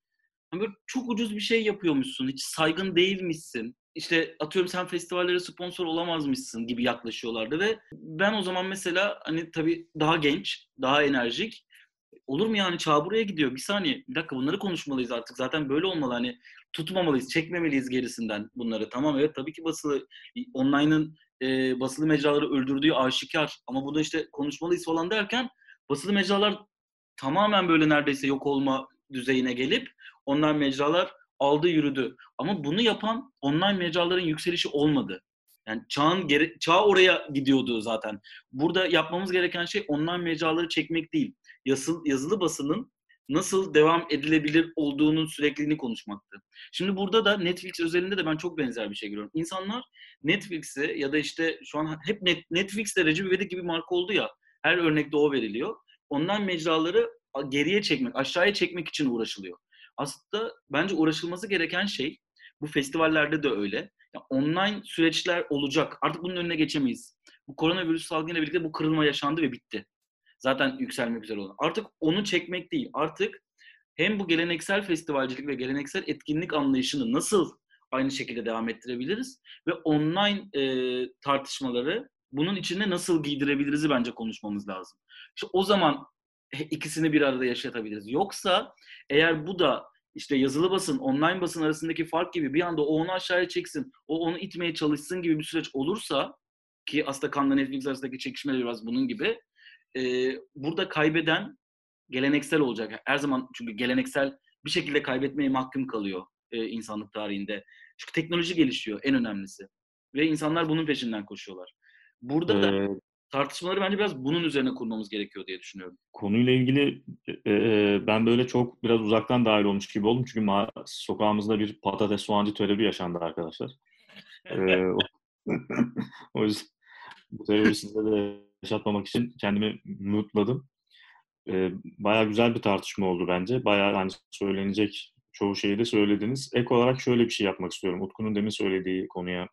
böyle çok ucuz bir şey yapıyormuşsun. Hiç saygın değilmişsin. İşte atıyorum sen festivallere sponsor olamazmışsın gibi yaklaşıyorlardı ve ben o zaman mesela hani tabii daha genç, daha enerjik olur mu yani çağ buraya gidiyor. Bir saniye bir dakika bunları konuşmalıyız artık. Zaten böyle olmalı hani tutmamalıyız, çekmemeliyiz gerisinden bunları. Tamam evet tabii ki basılı online'ın e, basılı mecraları öldürdüğü aşikar ama bunu işte konuşmalıyız falan derken basılı mecralar tamamen böyle neredeyse yok olma düzeyine gelip online mecralar aldı yürüdü. Ama bunu yapan online mecraların yükselişi olmadı. Yani çağın geri, çağ oraya gidiyordu zaten. Burada yapmamız gereken şey online mecraları çekmek değil. Yazılı, yazılı basının nasıl devam edilebilir olduğunun sürekliliğini konuşmaktı. Şimdi burada da Netflix özelinde de ben çok benzer bir şey görüyorum. İnsanlar Netflix'e ya da işte şu an hep net, Netflix'te Recep İvedik gibi marka oldu ya. Her örnekte o veriliyor. Online mecraları geriye çekmek, aşağıya çekmek için uğraşılıyor. Aslında bence uğraşılması gereken şey, bu festivallerde de öyle. Yani online süreçler olacak. Artık bunun önüne geçemeyiz. Bu koronavirüs salgınıyla birlikte bu kırılma yaşandı ve bitti. Zaten yükselmek üzere olan. Artık onu çekmek değil. Artık hem bu geleneksel festivalcilik ve geleneksel etkinlik anlayışını nasıl aynı şekilde devam ettirebiliriz ve online e, tartışmaları bunun içinde nasıl giydirebiliriz bence konuşmamız lazım. İşte o zaman (laughs) ikisini bir arada yaşatabiliriz. Yoksa eğer bu da işte yazılı basın, online basın arasındaki fark gibi bir anda o onu aşağıya çeksin, o onu itmeye çalışsın gibi bir süreç olursa ki aslında Cannes Netflix arasındaki çekişmeler biraz bunun gibi e, burada kaybeden geleneksel olacak. Her zaman çünkü geleneksel bir şekilde kaybetmeye mahkum kalıyor e, insanlık tarihinde. Çünkü teknoloji gelişiyor en önemlisi. Ve insanlar bunun peşinden koşuyorlar. Burada da Ee, tartışmaları bence biraz bunun üzerine kurmamız gerekiyor diye düşünüyorum. konuyla ilgili e, e, ben böyle çok biraz uzaktan dahil olmuş gibi oldum. Çünkü ma- sokağımızda bir patates soğancı terörü yaşandı arkadaşlar. Ee, o, (laughs) o yüzden bu terörü size de yaşatmamak için kendimi mutladım. Ee, bayağı güzel bir tartışma oldu bence. Bayağı hani söylenecek çoğu şeyi de söylediniz. Ek olarak şöyle bir şey yapmak istiyorum. Utku'nun demin söylediği konuya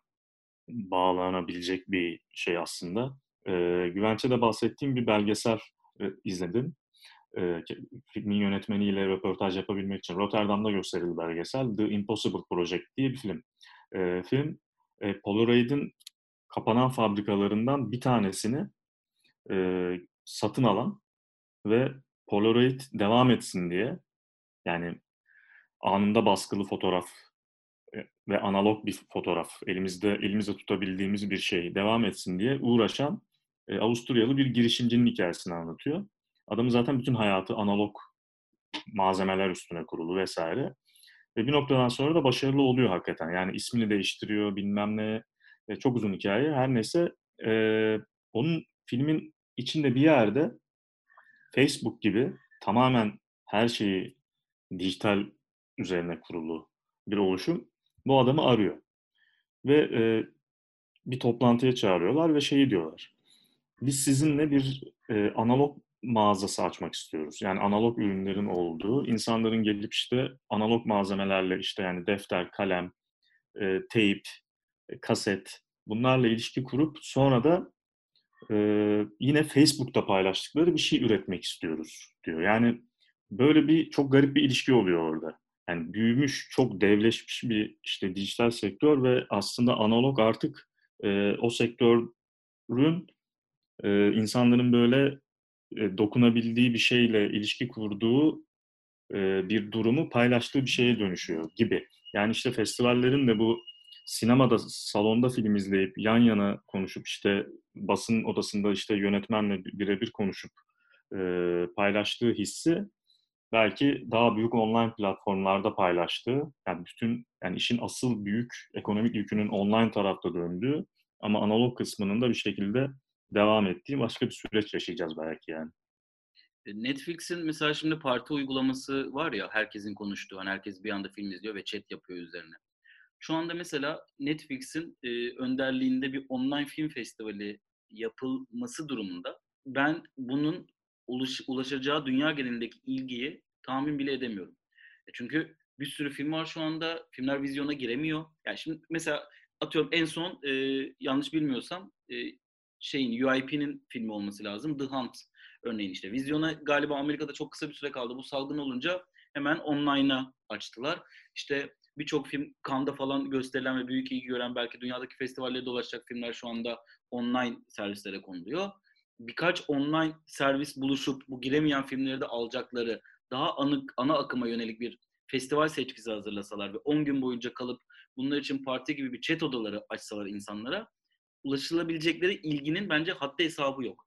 bağlanabilecek bir şey aslında. Ee, Güvenç'e de bahsettiğim bir belgesel e, izledim. Ee, filmin yönetmeniyle röportaj yapabilmek için Rotterdam'da gösterildi belgesel. The Impossible Project diye bir film. Ee, film e, Polaroid'in kapanan fabrikalarından bir tanesini e, satın alan ve Polaroid devam etsin diye yani anında baskılı fotoğraf e, ve analog bir fotoğraf elimizde elimizde tutabildiğimiz bir şey devam etsin diye uğraşan e, Avusturyalı bir girişimcinin hikayesini anlatıyor. Adamın zaten bütün hayatı analog malzemeler üstüne kurulu vesaire. Ve bir noktadan sonra da başarılı oluyor hakikaten. Yani ismini değiştiriyor bilmem ne. E, çok uzun hikaye. Her neyse e, onun filmin içinde bir yerde Facebook gibi tamamen her şeyi dijital üzerine kurulu bir oluşum bu adamı arıyor. Ve e, bir toplantıya çağırıyorlar ve şeyi diyorlar. Biz sizinle bir e, analog mağazası açmak istiyoruz. Yani analog ürünlerin olduğu, insanların gelip işte analog malzemelerle işte yani defter, kalem, e, teyp, e, kaset bunlarla ilişki kurup sonra da e, yine Facebook'ta paylaştıkları bir şey üretmek istiyoruz diyor. Yani böyle bir çok garip bir ilişki oluyor orada. Yani büyümüş, çok devleşmiş bir işte dijital sektör ve aslında analog artık e, o sektörün e, insanların böyle e, dokunabildiği bir şeyle ilişki kurduğu e, bir durumu paylaştığı bir şeye dönüşüyor gibi. Yani işte festivallerin de bu sinemada salonda film izleyip yan yana konuşup işte basın odasında işte yönetmenle birebir konuşup e, paylaştığı hissi belki daha büyük online platformlarda paylaştığı yani bütün yani işin asıl büyük ekonomik yükünün online tarafta döndüğü ama analog kısmının da bir şekilde devam ettiği başka bir süreç yaşayacağız belki yani. E, Netflix'in mesela şimdi parti uygulaması var ya herkesin konuştuğu. Hani herkes bir anda film izliyor ve chat yapıyor üzerine. Şu anda mesela Netflix'in e, önderliğinde bir online film festivali yapılması durumunda ben bunun ulaş, ulaşacağı dünya genelindeki ilgiyi tahmin bile edemiyorum. E çünkü bir sürü film var şu anda. Filmler vizyona giremiyor. Yani şimdi mesela atıyorum en son e, yanlış bilmiyorsam e, şeyin UIP'nin filmi olması lazım. The Hunt örneğin işte. Vizyona galiba Amerika'da çok kısa bir süre kaldı. Bu salgın olunca hemen online'a açtılar. İşte birçok film Cannes'da falan gösterilen ve büyük ilgi gören belki dünyadaki festivallere dolaşacak filmler şu anda online servislere konuluyor. Birkaç online servis buluşup bu giremeyen filmleri de alacakları daha anık, ana akıma yönelik bir festival seçkisi hazırlasalar ve 10 gün boyunca kalıp bunlar için parti gibi bir chat odaları açsalar insanlara ulaşılabilecekleri ilginin bence haddi hesabı yok.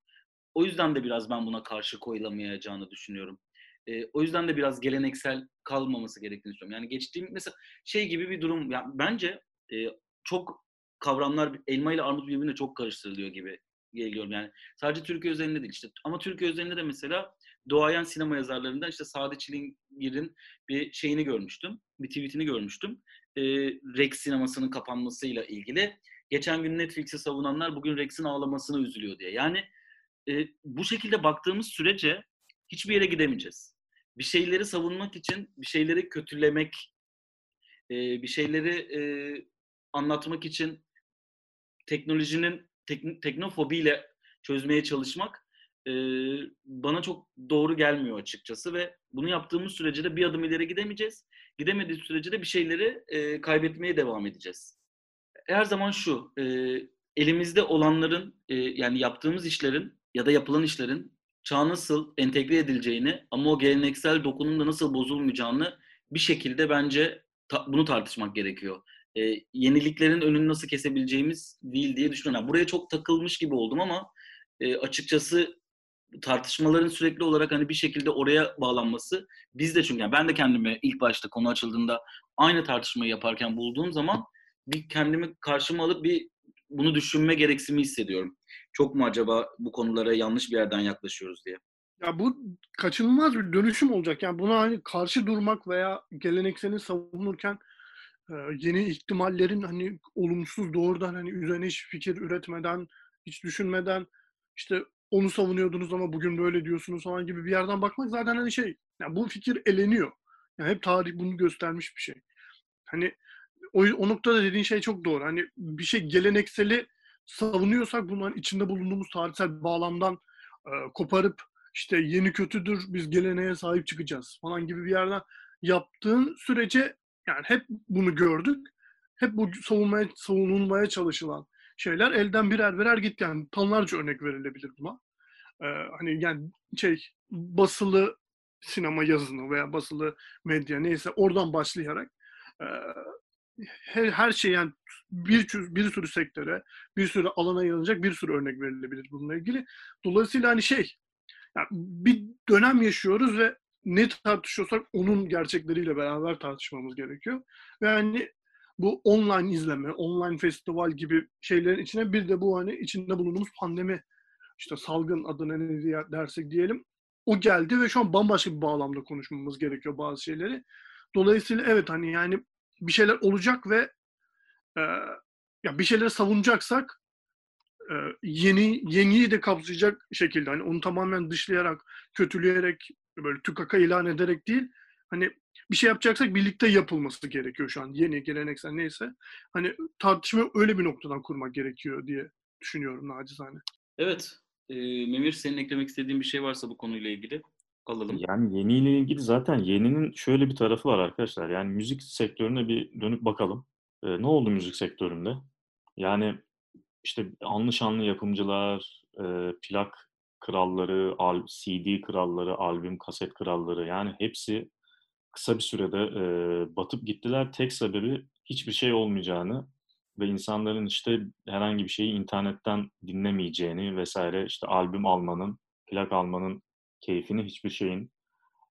O yüzden de biraz ben buna karşı koyulamayacağını düşünüyorum. E, o yüzden de biraz geleneksel kalmaması gerektiğini düşünüyorum. Yani geçtiğim mesela şey gibi bir durum. Yani bence e, çok kavramlar elma ile armut birbirine çok karıştırılıyor gibi geliyorum. Yani sadece Türkiye üzerinde değil işte. Ama Türkiye üzerinde de mesela doğayan sinema yazarlarından işte Sadi Çilingir'in bir şeyini görmüştüm. Bir tweetini görmüştüm. E, Rex sinemasının kapanmasıyla ilgili. Geçen gün Netflix'i savunanlar bugün Rex'in ağlamasına üzülüyor diye. Yani e, bu şekilde baktığımız sürece hiçbir yere gidemeyeceğiz. Bir şeyleri savunmak için, bir şeyleri kötülemek, e, bir şeyleri e, anlatmak için teknolojinin tek, teknofobiyle çözmeye çalışmak e, bana çok doğru gelmiyor açıkçası ve bunu yaptığımız sürece de bir adım ileri gidemeyeceğiz. Gidemediği sürece de bir şeyleri e, kaybetmeye devam edeceğiz. Her zaman şu, e, elimizde olanların e, yani yaptığımız işlerin ya da yapılan işlerin çağa nasıl entegre edileceğini ama o geleneksel dokunun da nasıl bozulmayacağını bir şekilde bence ta, bunu tartışmak gerekiyor. E, yeniliklerin önünü nasıl kesebileceğimiz değil diye düşünüyorum. Yani buraya çok takılmış gibi oldum ama e, açıkçası tartışmaların sürekli olarak hani bir şekilde oraya bağlanması biz de çünkü yani ben de kendimi ilk başta konu açıldığında aynı tartışmayı yaparken bulduğum zaman bir kendimi karşıma alıp bir bunu düşünme gereksimi hissediyorum. Çok mu acaba bu konulara yanlış bir yerden yaklaşıyoruz diye. Ya bu kaçınılmaz bir dönüşüm olacak. Yani buna hani karşı durmak veya gelenekseli savunurken yeni ihtimallerin hani olumsuz doğrudan hani üzerine hiç fikir üretmeden, hiç düşünmeden işte onu savunuyordunuz ama bugün böyle diyorsunuz falan gibi bir yerden bakmak zaten hani şey yani bu fikir eleniyor. Yani hep tarih bunu göstermiş bir şey. Hani o, o noktada dediğin şey çok doğru. Hani bir şey gelenekseli savunuyorsak bunların içinde bulunduğumuz tarihsel bağlamdan e, koparıp işte yeni kötüdür biz geleneğe sahip çıkacağız falan gibi bir yerden yaptığın sürece yani hep bunu gördük. Hep bu savunmaya, savunulmaya çalışılan şeyler elden birer birer gitti. Yani tonlarca örnek verilebilir buna. Ee, hani yani şey basılı sinema yazını veya basılı medya neyse oradan başlayarak e, her, her şey yani bir, bir sürü sektöre, bir sürü alana yayılacak bir sürü örnek verilebilir bununla ilgili. Dolayısıyla hani şey yani bir dönem yaşıyoruz ve ne tartışıyorsak onun gerçekleriyle beraber tartışmamız gerekiyor. Ve hani bu online izleme, online festival gibi şeylerin içine bir de bu hani içinde bulunduğumuz pandemi işte salgın adına ne dersek diyelim o geldi ve şu an bambaşka bir bağlamda konuşmamız gerekiyor bazı şeyleri. Dolayısıyla evet hani yani bir şeyler olacak ve e, ya bir şeyleri savunacaksak e, yeni yeniyi de kapsayacak şekilde hani onu tamamen dışlayarak, kötüleyerek böyle tükaka ilan ederek değil hani bir şey yapacaksak birlikte yapılması gerekiyor şu an. Yeni geleneksel neyse. Hani tartışma öyle bir noktadan kurmak gerekiyor diye düşünüyorum nacizane. Evet. E, Memir senin eklemek istediğin bir şey varsa bu konuyla ilgili alalım. Yani yeniyle ilgili zaten yeninin şöyle bir tarafı var arkadaşlar. Yani müzik sektörüne bir dönüp bakalım. E, ne oldu müzik sektöründe? Yani işte anlı yapımcılar, e, plak kralları, al, CD kralları, albüm, kaset kralları yani hepsi kısa bir sürede e, batıp gittiler. Tek sebebi hiçbir şey olmayacağını ve insanların işte herhangi bir şeyi internetten dinlemeyeceğini vesaire işte albüm almanın, plak almanın keyfini hiçbir şeyin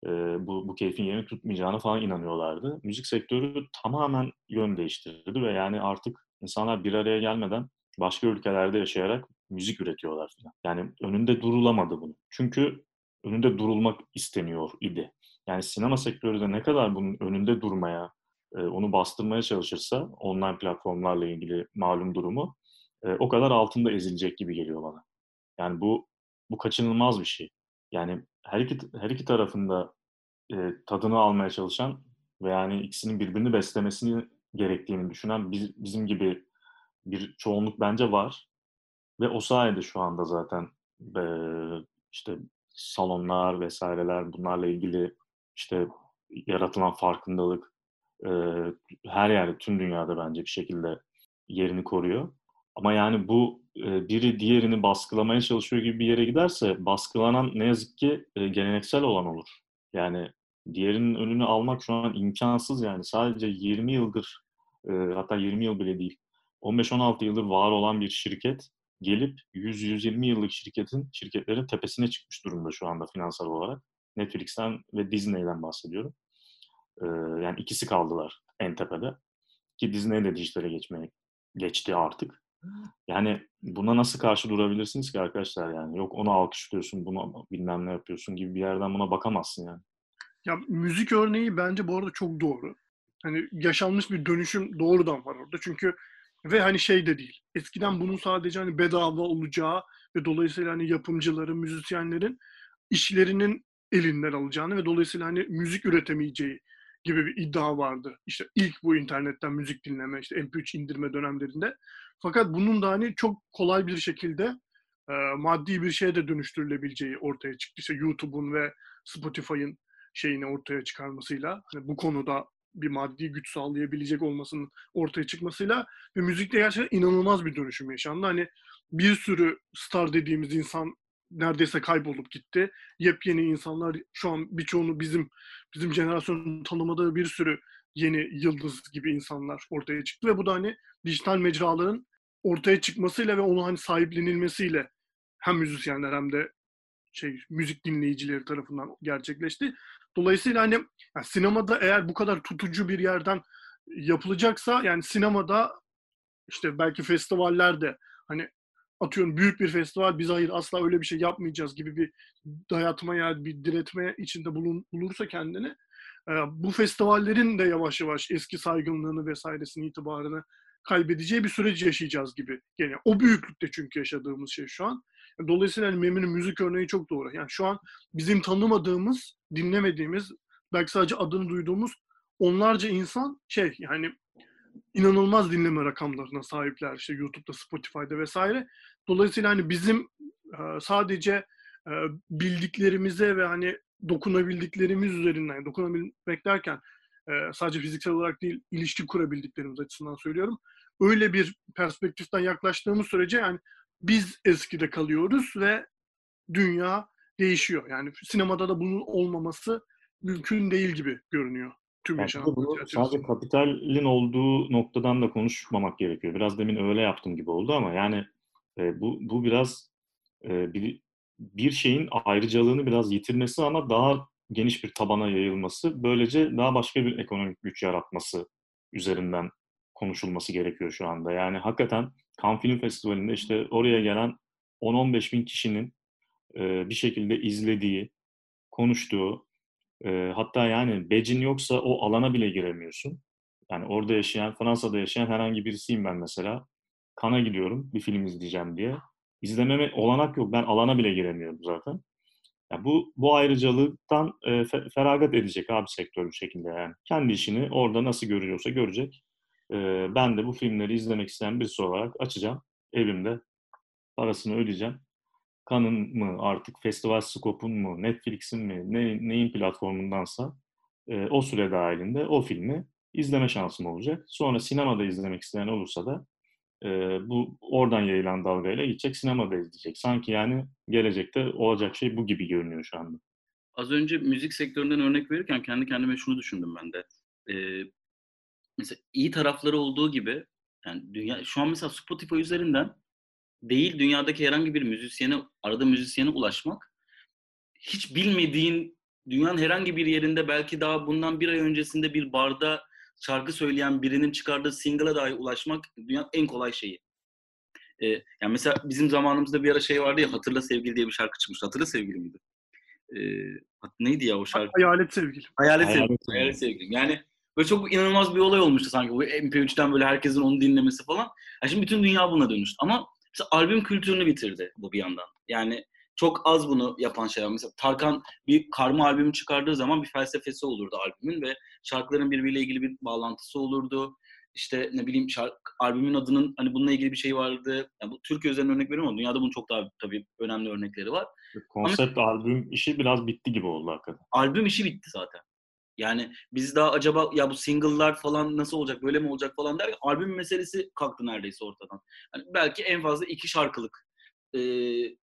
e, bu, bu keyfin yerini tutmayacağını falan inanıyorlardı. Müzik sektörü tamamen yön değiştirdi ve yani artık insanlar bir araya gelmeden başka ülkelerde yaşayarak müzik üretiyorlar falan. Yani önünde durulamadı bunu. Çünkü önünde durulmak isteniyor idi. Yani sinema sektörü de ne kadar bunun önünde durmaya, onu bastırmaya çalışırsa online platformlarla ilgili malum durumu o kadar altında ezilecek gibi geliyor bana. Yani bu bu kaçınılmaz bir şey. Yani her iki her iki tarafında e, tadını almaya çalışan ve yani ikisinin birbirini beslemesini gerektiğini düşünen biz, bizim gibi bir çoğunluk bence var. Ve o sayede şu anda zaten e, işte salonlar vesaireler bunlarla ilgili işte yaratılan farkındalık e, her yerde tüm dünyada bence bir şekilde yerini koruyor. Ama yani bu biri diğerini baskılamaya çalışıyor gibi bir yere giderse baskılanan ne yazık ki e, geleneksel olan olur. Yani diğerinin önünü almak şu an imkansız yani sadece 20 yıldır e, hatta 20 yıl bile değil 15-16 yıldır var olan bir şirket gelip 100-120 yıllık şirketin şirketlerin tepesine çıkmış durumda şu anda finansal olarak. Netflix'ten ve Disney'den bahsediyorum. Yani ikisi kaldılar en tepede. Ki Disney de dijitale geçmeye geçti artık. Yani buna nasıl karşı durabilirsiniz ki arkadaşlar yani? Yok onu alkışlıyorsun, bunu bilmem ne yapıyorsun gibi bir yerden buna bakamazsın yani. Ya müzik örneği bence bu arada çok doğru. Hani yaşanmış bir dönüşüm doğrudan var orada. Çünkü ve hani şey de değil. Eskiden bunun sadece hani bedava olacağı ve dolayısıyla hani yapımcıların, müzisyenlerin işlerinin elinden alacağını ve dolayısıyla hani müzik üretemeyeceği gibi bir iddia vardı. İşte ilk bu internetten müzik dinleme, işte MP3 indirme dönemlerinde. Fakat bunun da hani çok kolay bir şekilde e, maddi bir şeye de dönüştürülebileceği ortaya çıktı. İşte YouTube'un ve Spotify'ın şeyini ortaya çıkarmasıyla hani bu konuda bir maddi güç sağlayabilecek olmasının ortaya çıkmasıyla ve müzikte gerçekten inanılmaz bir dönüşüm yaşandı. Hani bir sürü star dediğimiz insan neredeyse kaybolup gitti. Yepyeni insanlar şu an birçoğunu bizim bizim jenerasyonun tanımadığı bir sürü yeni yıldız gibi insanlar ortaya çıktı ve bu da hani dijital mecraların ortaya çıkmasıyla ve onu hani sahiplenilmesiyle hem müzisyenler hem de şey müzik dinleyicileri tarafından gerçekleşti. Dolayısıyla hani yani sinemada eğer bu kadar tutucu bir yerden yapılacaksa yani sinemada işte belki festivallerde hani atıyorum büyük bir festival biz hayır asla öyle bir şey yapmayacağız gibi bir dayatmaya, bir diretme içinde bulun, bulursa kendini e, bu festivallerin de yavaş yavaş eski saygınlığını vesairesini itibarını kaybedeceği bir süreç yaşayacağız gibi geliyor. O büyüklükte çünkü yaşadığımız şey şu an. Dolayısıyla hani Memin'in müzik örneği çok doğru. Yani şu an bizim tanımadığımız, dinlemediğimiz, belki sadece adını duyduğumuz onlarca insan şey yani inanılmaz dinleme rakamlarına sahipler işte YouTube'da, Spotify'da vesaire. Dolayısıyla hani bizim sadece bildiklerimize ve hani dokunabildiklerimiz üzerinden, yani dokunabilmek derken sadece fiziksel olarak değil, ilişki kurabildiklerimiz açısından söylüyorum. Öyle bir perspektiften yaklaştığımız sürece yani biz eskide kalıyoruz ve dünya değişiyor. Yani sinemada da bunun olmaması mümkün değil gibi görünüyor. Tüm bunu sadece kapitalin olduğu noktadan da konuşmamak gerekiyor. Biraz demin öyle yaptım gibi oldu ama yani e, bu bu biraz e, bir bir şeyin ayrıcalığını biraz yitirmesi ama daha geniş bir tabana yayılması, böylece daha başka bir ekonomik güç yaratması üzerinden konuşulması gerekiyor şu anda. Yani hakikaten Cannes Film Festivali'nde işte oraya gelen 10-15 bin kişinin e, bir şekilde izlediği, konuştuğu, e, hatta yani becin yoksa o alana bile giremiyorsun. Yani orada yaşayan, Fransa'da yaşayan herhangi birisiyim ben mesela. Kana gidiyorum bir film izleyeceğim diye. İzlememe olanak yok. Ben alana bile giremiyorum zaten. Yani bu bu ayrıcalıktan e, feragat edecek abi sektör bir şekilde yani. Kendi işini orada nasıl görüyorsa görecek. E, ben de bu filmleri izlemek isteyen birisi olarak açacağım evimde. Parasını ödeyeceğim. Kanın mı artık festival skopun mu Netflix'in mi ne, neyin platformundansa e, o süre dahilinde o filmi izleme şansım olacak. Sonra sinemada izlemek isteyen olursa da e, bu oradan yayılan dalgayla gidecek sinemada izleyecek. Sanki yani gelecekte olacak şey bu gibi görünüyor şu anda. Az önce müzik sektöründen örnek verirken kendi kendime şunu düşündüm ben de. Ee, mesela iyi tarafları olduğu gibi yani dünya şu an mesela Spotify üzerinden değil dünyadaki herhangi bir müzisyene arada müzisyene ulaşmak hiç bilmediğin dünyanın herhangi bir yerinde belki daha bundan bir ay öncesinde bir barda şarkı söyleyen birinin çıkardığı single'a dahi ulaşmak dünyanın en kolay şeyi. Ee, yani mesela bizim zamanımızda bir ara şey vardı ya Hatırla Sevgili diye bir şarkı çıkmıştı. Hatırla Sevgili miydi? Ee, neydi ya o şarkı? Hayalet Sevgilim. Hayalet, Hayalet Sevgilim. Hayalet Sevgilim. Yani böyle çok inanılmaz bir olay olmuştu sanki. Bu MP3'ten böyle herkesin onu dinlemesi falan. Yani şimdi bütün dünya buna dönüştü. Ama mesela albüm kültürünü bitirdi bu bir yandan. Yani çok az bunu yapan şeyler. Mesela Tarkan bir karma albümü çıkardığı zaman bir felsefesi olurdu albümün ve şarkıların birbiriyle ilgili bir bağlantısı olurdu. İşte ne bileyim şarkı, albümün adının hani bununla ilgili bir şey vardı. Yani bu Türkiye üzerinden örnek veriyorum ama dünyada bunun çok daha tabii önemli örnekleri var. Konsept ama, albüm işi biraz bitti gibi oldu hakikaten. Albüm işi bitti zaten. Yani biz daha acaba ya bu single'lar falan nasıl olacak, böyle mi olacak falan derken albüm meselesi kalktı neredeyse ortadan. Yani belki en fazla iki şarkılık e,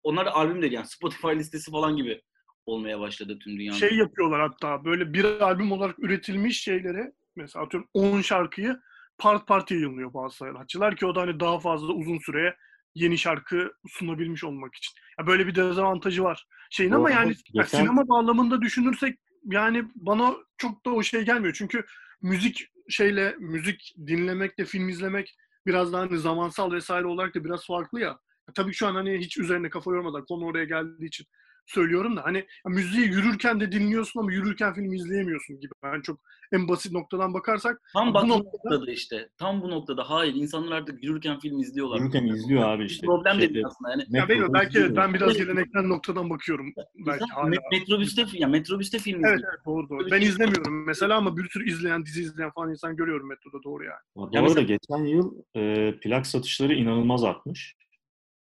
onlar da albüm değil yani Spotify listesi falan gibi olmaya başladı tüm dünyada. Şey yapıyorlar hatta böyle bir albüm olarak üretilmiş şeylere mesela atıyorum 10 şarkıyı part part yayınlıyor bazı sanatçılar ki o da hani daha fazla uzun süreye yeni şarkı sunabilmiş olmak için. Ya böyle bir dezavantajı var. Şeyin ama yani geçen... sinema bağlamında düşünürsek yani bana çok da o şey gelmiyor. Çünkü müzik şeyle müzik dinlemekle film izlemek biraz daha hani zamansal vesaire olarak da biraz farklı ya. Tabii şu an hani hiç üzerine kafa yormadan konu oraya geldiği için söylüyorum da hani müziği yürürken de dinliyorsun ama yürürken film izleyemiyorsun gibi. Yani çok en basit noktadan bakarsak tam bak bu noktada, noktada işte. Tam bu noktada hayır insanlar artık yürürken film izliyorlar. Yürürken izliyor abi işte. Problem şey, değil aslında yani. Ya benim, belki evet, ben biraz geleneksel noktadan bakıyorum. Belki hala. Metrobüste ya metrobüste film Evet evet doğru doğru. Ben izlemiyorum mesela ama bir sürü izleyen, dizi izleyen falan insan görüyorum metroda doğru yani. Bu arada mesela... geçen yıl e, plak satışları inanılmaz artmış.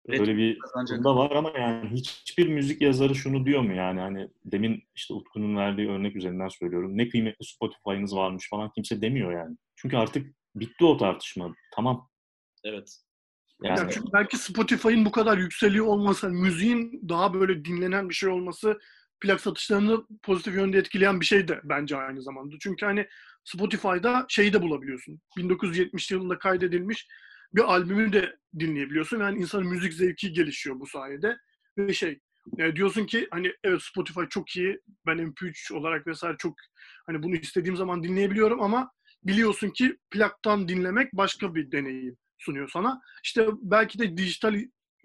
Böyle bir da var ama yani hiçbir müzik yazarı şunu diyor mu yani hani demin işte Utku'nun verdiği örnek üzerinden söylüyorum. Ne kıymetli Spotify'ınız varmış falan kimse demiyor yani. Çünkü artık bitti o tartışma. Tamam. Evet. Yani, yani çünkü belki Spotify'ın bu kadar yükseliyor olması, müziğin daha böyle dinlenen bir şey olması plak satışlarını pozitif yönde etkileyen bir şey de bence aynı zamanda. Çünkü hani Spotify'da şeyi de bulabiliyorsun. 1970 yılında kaydedilmiş bir albümü de dinleyebiliyorsun. Yani insanın müzik zevki gelişiyor bu sayede. Ve şey e, diyorsun ki hani evet Spotify çok iyi. Ben MP3 olarak vesaire çok hani bunu istediğim zaman dinleyebiliyorum ama biliyorsun ki plaktan dinlemek başka bir deneyim sunuyor sana. İşte belki de dijital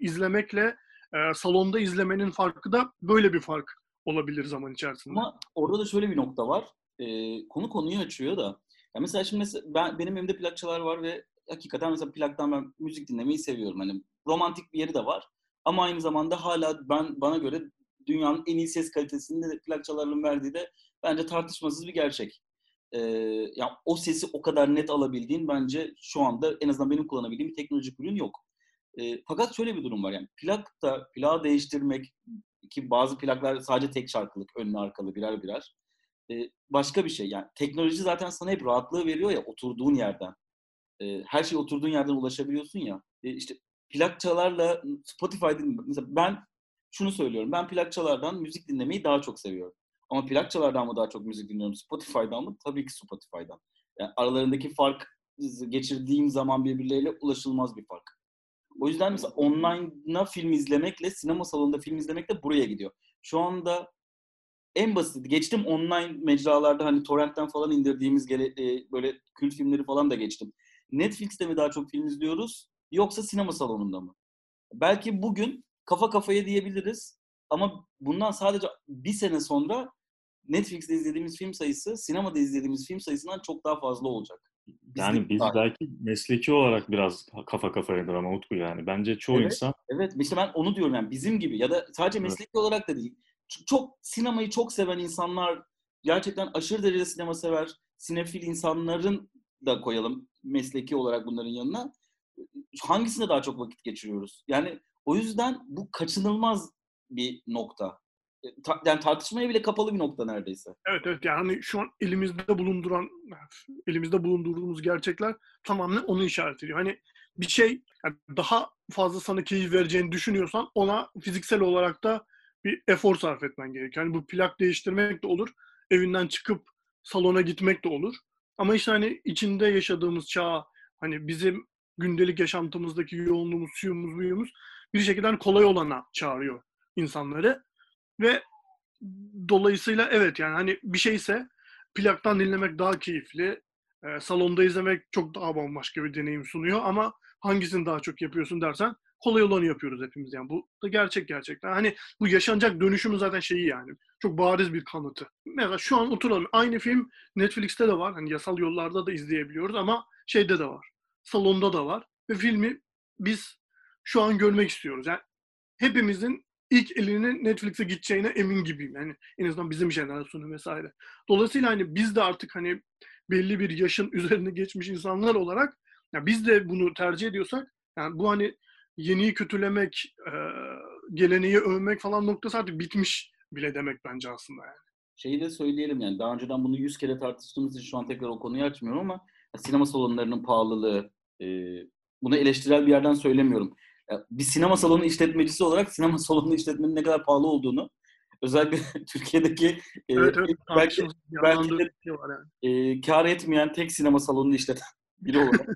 izlemekle e, salonda izlemenin farkı da böyle bir fark olabilir zaman içerisinde. Ama orada da şöyle bir nokta var. E, konu konuyu açıyor da. Ya mesela şimdi mesela ben, benim evimde plakçalar var ve hakikaten mesela plaktan ben müzik dinlemeyi seviyorum. Hani romantik bir yeri de var. Ama aynı zamanda hala ben bana göre dünyanın en iyi ses kalitesinde plak çalarının verdiği de bence tartışmasız bir gerçek. Ee, yani o sesi o kadar net alabildiğin bence şu anda en azından benim kullanabildiğim bir teknolojik ürün yok. Ee, fakat şöyle bir durum var yani plakta plağı değiştirmek ki bazı plaklar sadece tek şarkılık önlü arkalı birer birer. Ee, başka bir şey yani teknoloji zaten sana hep rahatlığı veriyor ya oturduğun yerden e, her şey oturduğun yerden ulaşabiliyorsun ya. E, işte plakçalarla Spotify'da mesela ben şunu söylüyorum. Ben plakçalardan müzik dinlemeyi daha çok seviyorum. Ama plakçalardan mı daha çok müzik dinliyorum? Spotify'dan mı? Tabii ki Spotify'dan. Yani aralarındaki fark geçirdiğim zaman birbirleriyle ulaşılmaz bir fark. O yüzden mesela online'da film izlemekle sinema salonunda film izlemek de buraya gidiyor. Şu anda en basit. Geçtim online mecralarda hani torrentten falan indirdiğimiz gele, e, böyle kült filmleri falan da geçtim. Netflix'te mi daha çok film izliyoruz yoksa sinema salonunda mı? Belki bugün kafa kafaya diyebiliriz ama bundan sadece bir sene sonra Netflix'te izlediğimiz film sayısı sinemada izlediğimiz film sayısından çok daha fazla olacak. Bizde Yani biz var. belki mesleki olarak biraz kafa kafayadır ama Utku yani. Bence çoğu Evet. insan Evet işte ben onu diyorum yani bizim gibi ya da sadece Evet. mesleki olarak da değil. Çok sinemayı çok seven insanlar gerçekten aşırı derecede sinema sever, sinefil insanların da koyalım mesleki olarak bunların yanına. Hangisinde daha çok vakit geçiriyoruz? Yani o yüzden bu kaçınılmaz bir nokta. E, Yani tartışmaya bile kapalı bir nokta neredeyse. Evet evet yani şu an elimizde bulunduran elimizde bulundurduğumuz gerçekler tamamen onu işaret ediyor. Hani bir şey yani daha fazla sana keyif vereceğini düşünüyorsan ona fiziksel olarak da bir efor sarf etmen gerekiyor. Yani bu plak değiştirmek de olur. Evinden çıkıp salona gitmek de olur. Ama işte hani içinde yaşadığımız çağ hani bizim gündelik yaşantımızdaki yoğunluğumuz, suyumuz, buyumuz bir şekilde hani kolay olana çağırıyor insanları. Ve dolayısıyla evet yani hani bir şeyse plaktan dinlemek daha keyifli. e, salonda izlemek çok daha bambaşka bir deneyim sunuyor ama hangisini daha çok yapıyorsun dersen kolay olanı yapıyoruz hepimiz yani. Bu da gerçek gerçekten. Hani bu yaşanacak dönüşümün zaten şeyi yani. Çok bariz bir kanıtı. Mesela şu an oturalım. Aynı film Netflix'te de var. Hani yasal yollarda da izleyebiliyoruz ama şeyde de var. Salonda da var. Ve filmi biz şu an görmek istiyoruz. Yani hepimizin ilk elinin Netflix'e gideceğine emin gibiyim. Yani en azından bizim jenerasyonu vesaire. Dolayısıyla hani biz de artık hani belli bir yaşın (laughs) üzerine geçmiş insanlar olarak ya biz de bunu tercih ediyorsak yani bu hani yeniyi kötülemek, e, geleneği övmek falan noktası artık bitmiş bile demek bence aslında yani. Şeyi de söyleyelim yani daha önceden bunu yüz kere tartıştığımız için şu an tekrar o konuyu açmıyorum ama sinema salonlarının pahalılığı, e, bunu eleştirel bir yerden söylemiyorum. Ya, Bir sinema salonu işletmecisi olarak sinema (laughs) salonu işletmenin ne kadar pahalı olduğunu özellikle (laughs) Türkiye'deki e, Evet evet. belki, belki de- şey var yani. e, kar etmeyen tek sinema salonunu işleten (laughs) biri olarak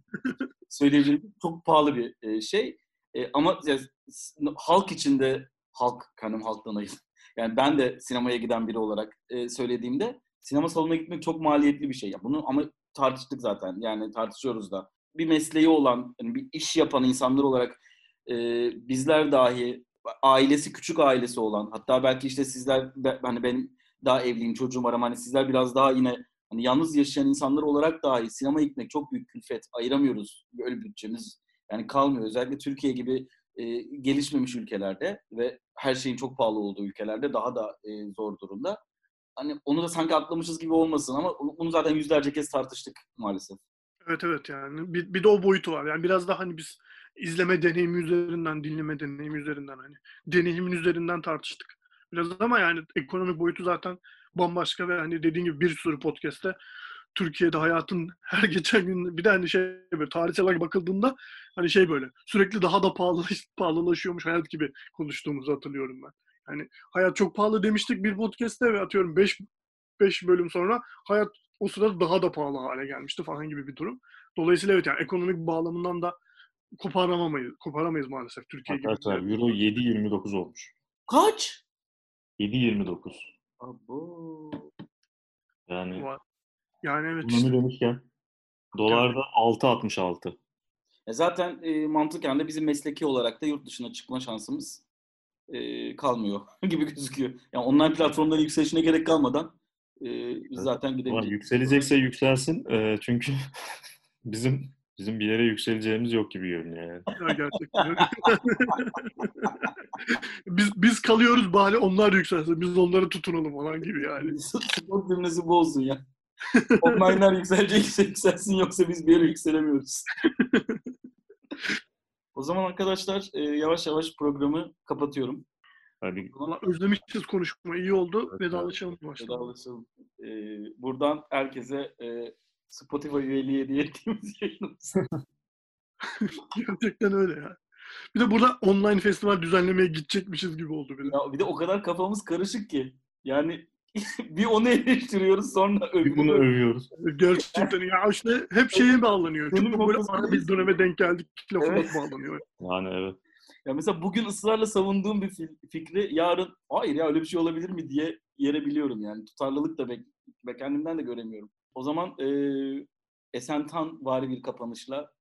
söyleyebileceğim çok pahalı bir e, şey. E, ama ya, halk içinde halk, kendim halktan ayırdım. (laughs) Yani ben de sinemaya giden biri olarak e, söylediğimde sinema salonuna gitmek çok maliyetli bir şey. Ya bunu ama tartıştık zaten. Yani tartışıyoruz da. Bir mesleği olan, hani bir iş yapan insanlar olarak e, bizler dahi ailesi küçük ailesi olan hatta belki işte sizler hani benim daha evliyim çocuğum var ama hani sizler biraz daha yine hani yalnız yaşayan insanlar olarak dahi sinemaya gitmek çok büyük külfet. Ayıramıyoruz böyle bütçemiz. Yani kalmıyor. Özellikle Türkiye gibi e, gelişmemiş ülkelerde ve her şeyin çok pahalı olduğu ülkelerde daha da e, zor durumda. Hani onu da sanki atlamışız gibi olmasın ama bunu zaten yüzlerce kez tartıştık maalesef. Evet evet yani bir, bir de o boyutu var. Yani biraz daha hani biz izleme deneyimi üzerinden, dinleme deneyimi üzerinden hani deneyimin üzerinden tartıştık. Biraz ama yani ekonomik boyutu zaten bambaşka ve hani dediğin gibi bir sürü podcast'te Türkiye'de hayatın her geçen gün bir de hani şey böyle tarihsel olarak bakıldığında hani şey böyle sürekli daha da pahalılaş, pahalılaşıyormuş hayat gibi konuştuğumuzu hatırlıyorum ben. Yani hayat çok pahalı demiştik bir podcast'te ve atıyorum 5 5 bölüm sonra hayat o sırada daha da pahalı hale gelmişti falan gibi bir durum. Dolayısıyla evet yani ekonomik bağlamından da koparamamayız, koparamayız maalesef Türkiye gibi. arkadaşlar Euro 7.29 olmuş. Kaç? 7.29. Abo. Yani var. Yani evet ekonomi işte. demişken dolarda 6.66. E zaten e, mantıken de bizim mesleki olarak da yurt dışına çıkma şansımız e, kalmıyor (laughs) gibi gözüküyor. Yani online platformların yükselişine gerek kalmadan e, biz zaten gidebiliriz. yükselecekse yükselsin. Ee, çünkü (laughs) bizim bizim bir yere yükseleceğimiz yok gibi görünüyor yani. Ya gerçekten. (laughs) biz biz kalıyoruz bari onlar yükselsin. Biz onları tutunalım falan gibi yani. Spor cümlesi bu olsun ya. Online'lar yükselecekse yükselsin yoksa biz bir yere yükselemiyoruz. o zaman arkadaşlar e, yavaş yavaş programı kapatıyorum. Hadi Valla özlemişiz konuşma. iyi oldu. Evet, Vedalaşalım başta. Vedalaşalım. E, buradan herkese e, Spotify üyeliği hediye ettiğimiz (laughs) yayınımız. (laughs) Gerçekten öyle ya. Bir de burada online festival düzenlemeye gidecekmişiz gibi oldu bir de. Ya bir de o kadar kafamız karışık ki. Yani (laughs) bir onu eleştiriyoruz sonra bir öbürü. bunu övüyoruz. Gerçekten ya işte hep şeye bağlanıyor. Çok böyle ara bir döneme denk geldik lafına Evet. bağlanıyor. Yani evet. Ya mesela bugün ısrarla savunduğum bir fikri yarın hayır ya öyle bir şey olabilir mi diye yerebiliyorum yani. Tutarlılık da bek ve kendimden de göremiyorum. O zaman e, Esentan vari bir kapanışla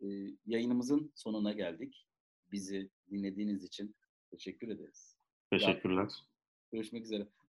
e, yayınımızın sonuna geldik. Bizi dinlediğiniz için teşekkür ederiz. Teşekkürler. Görüşmek üzere.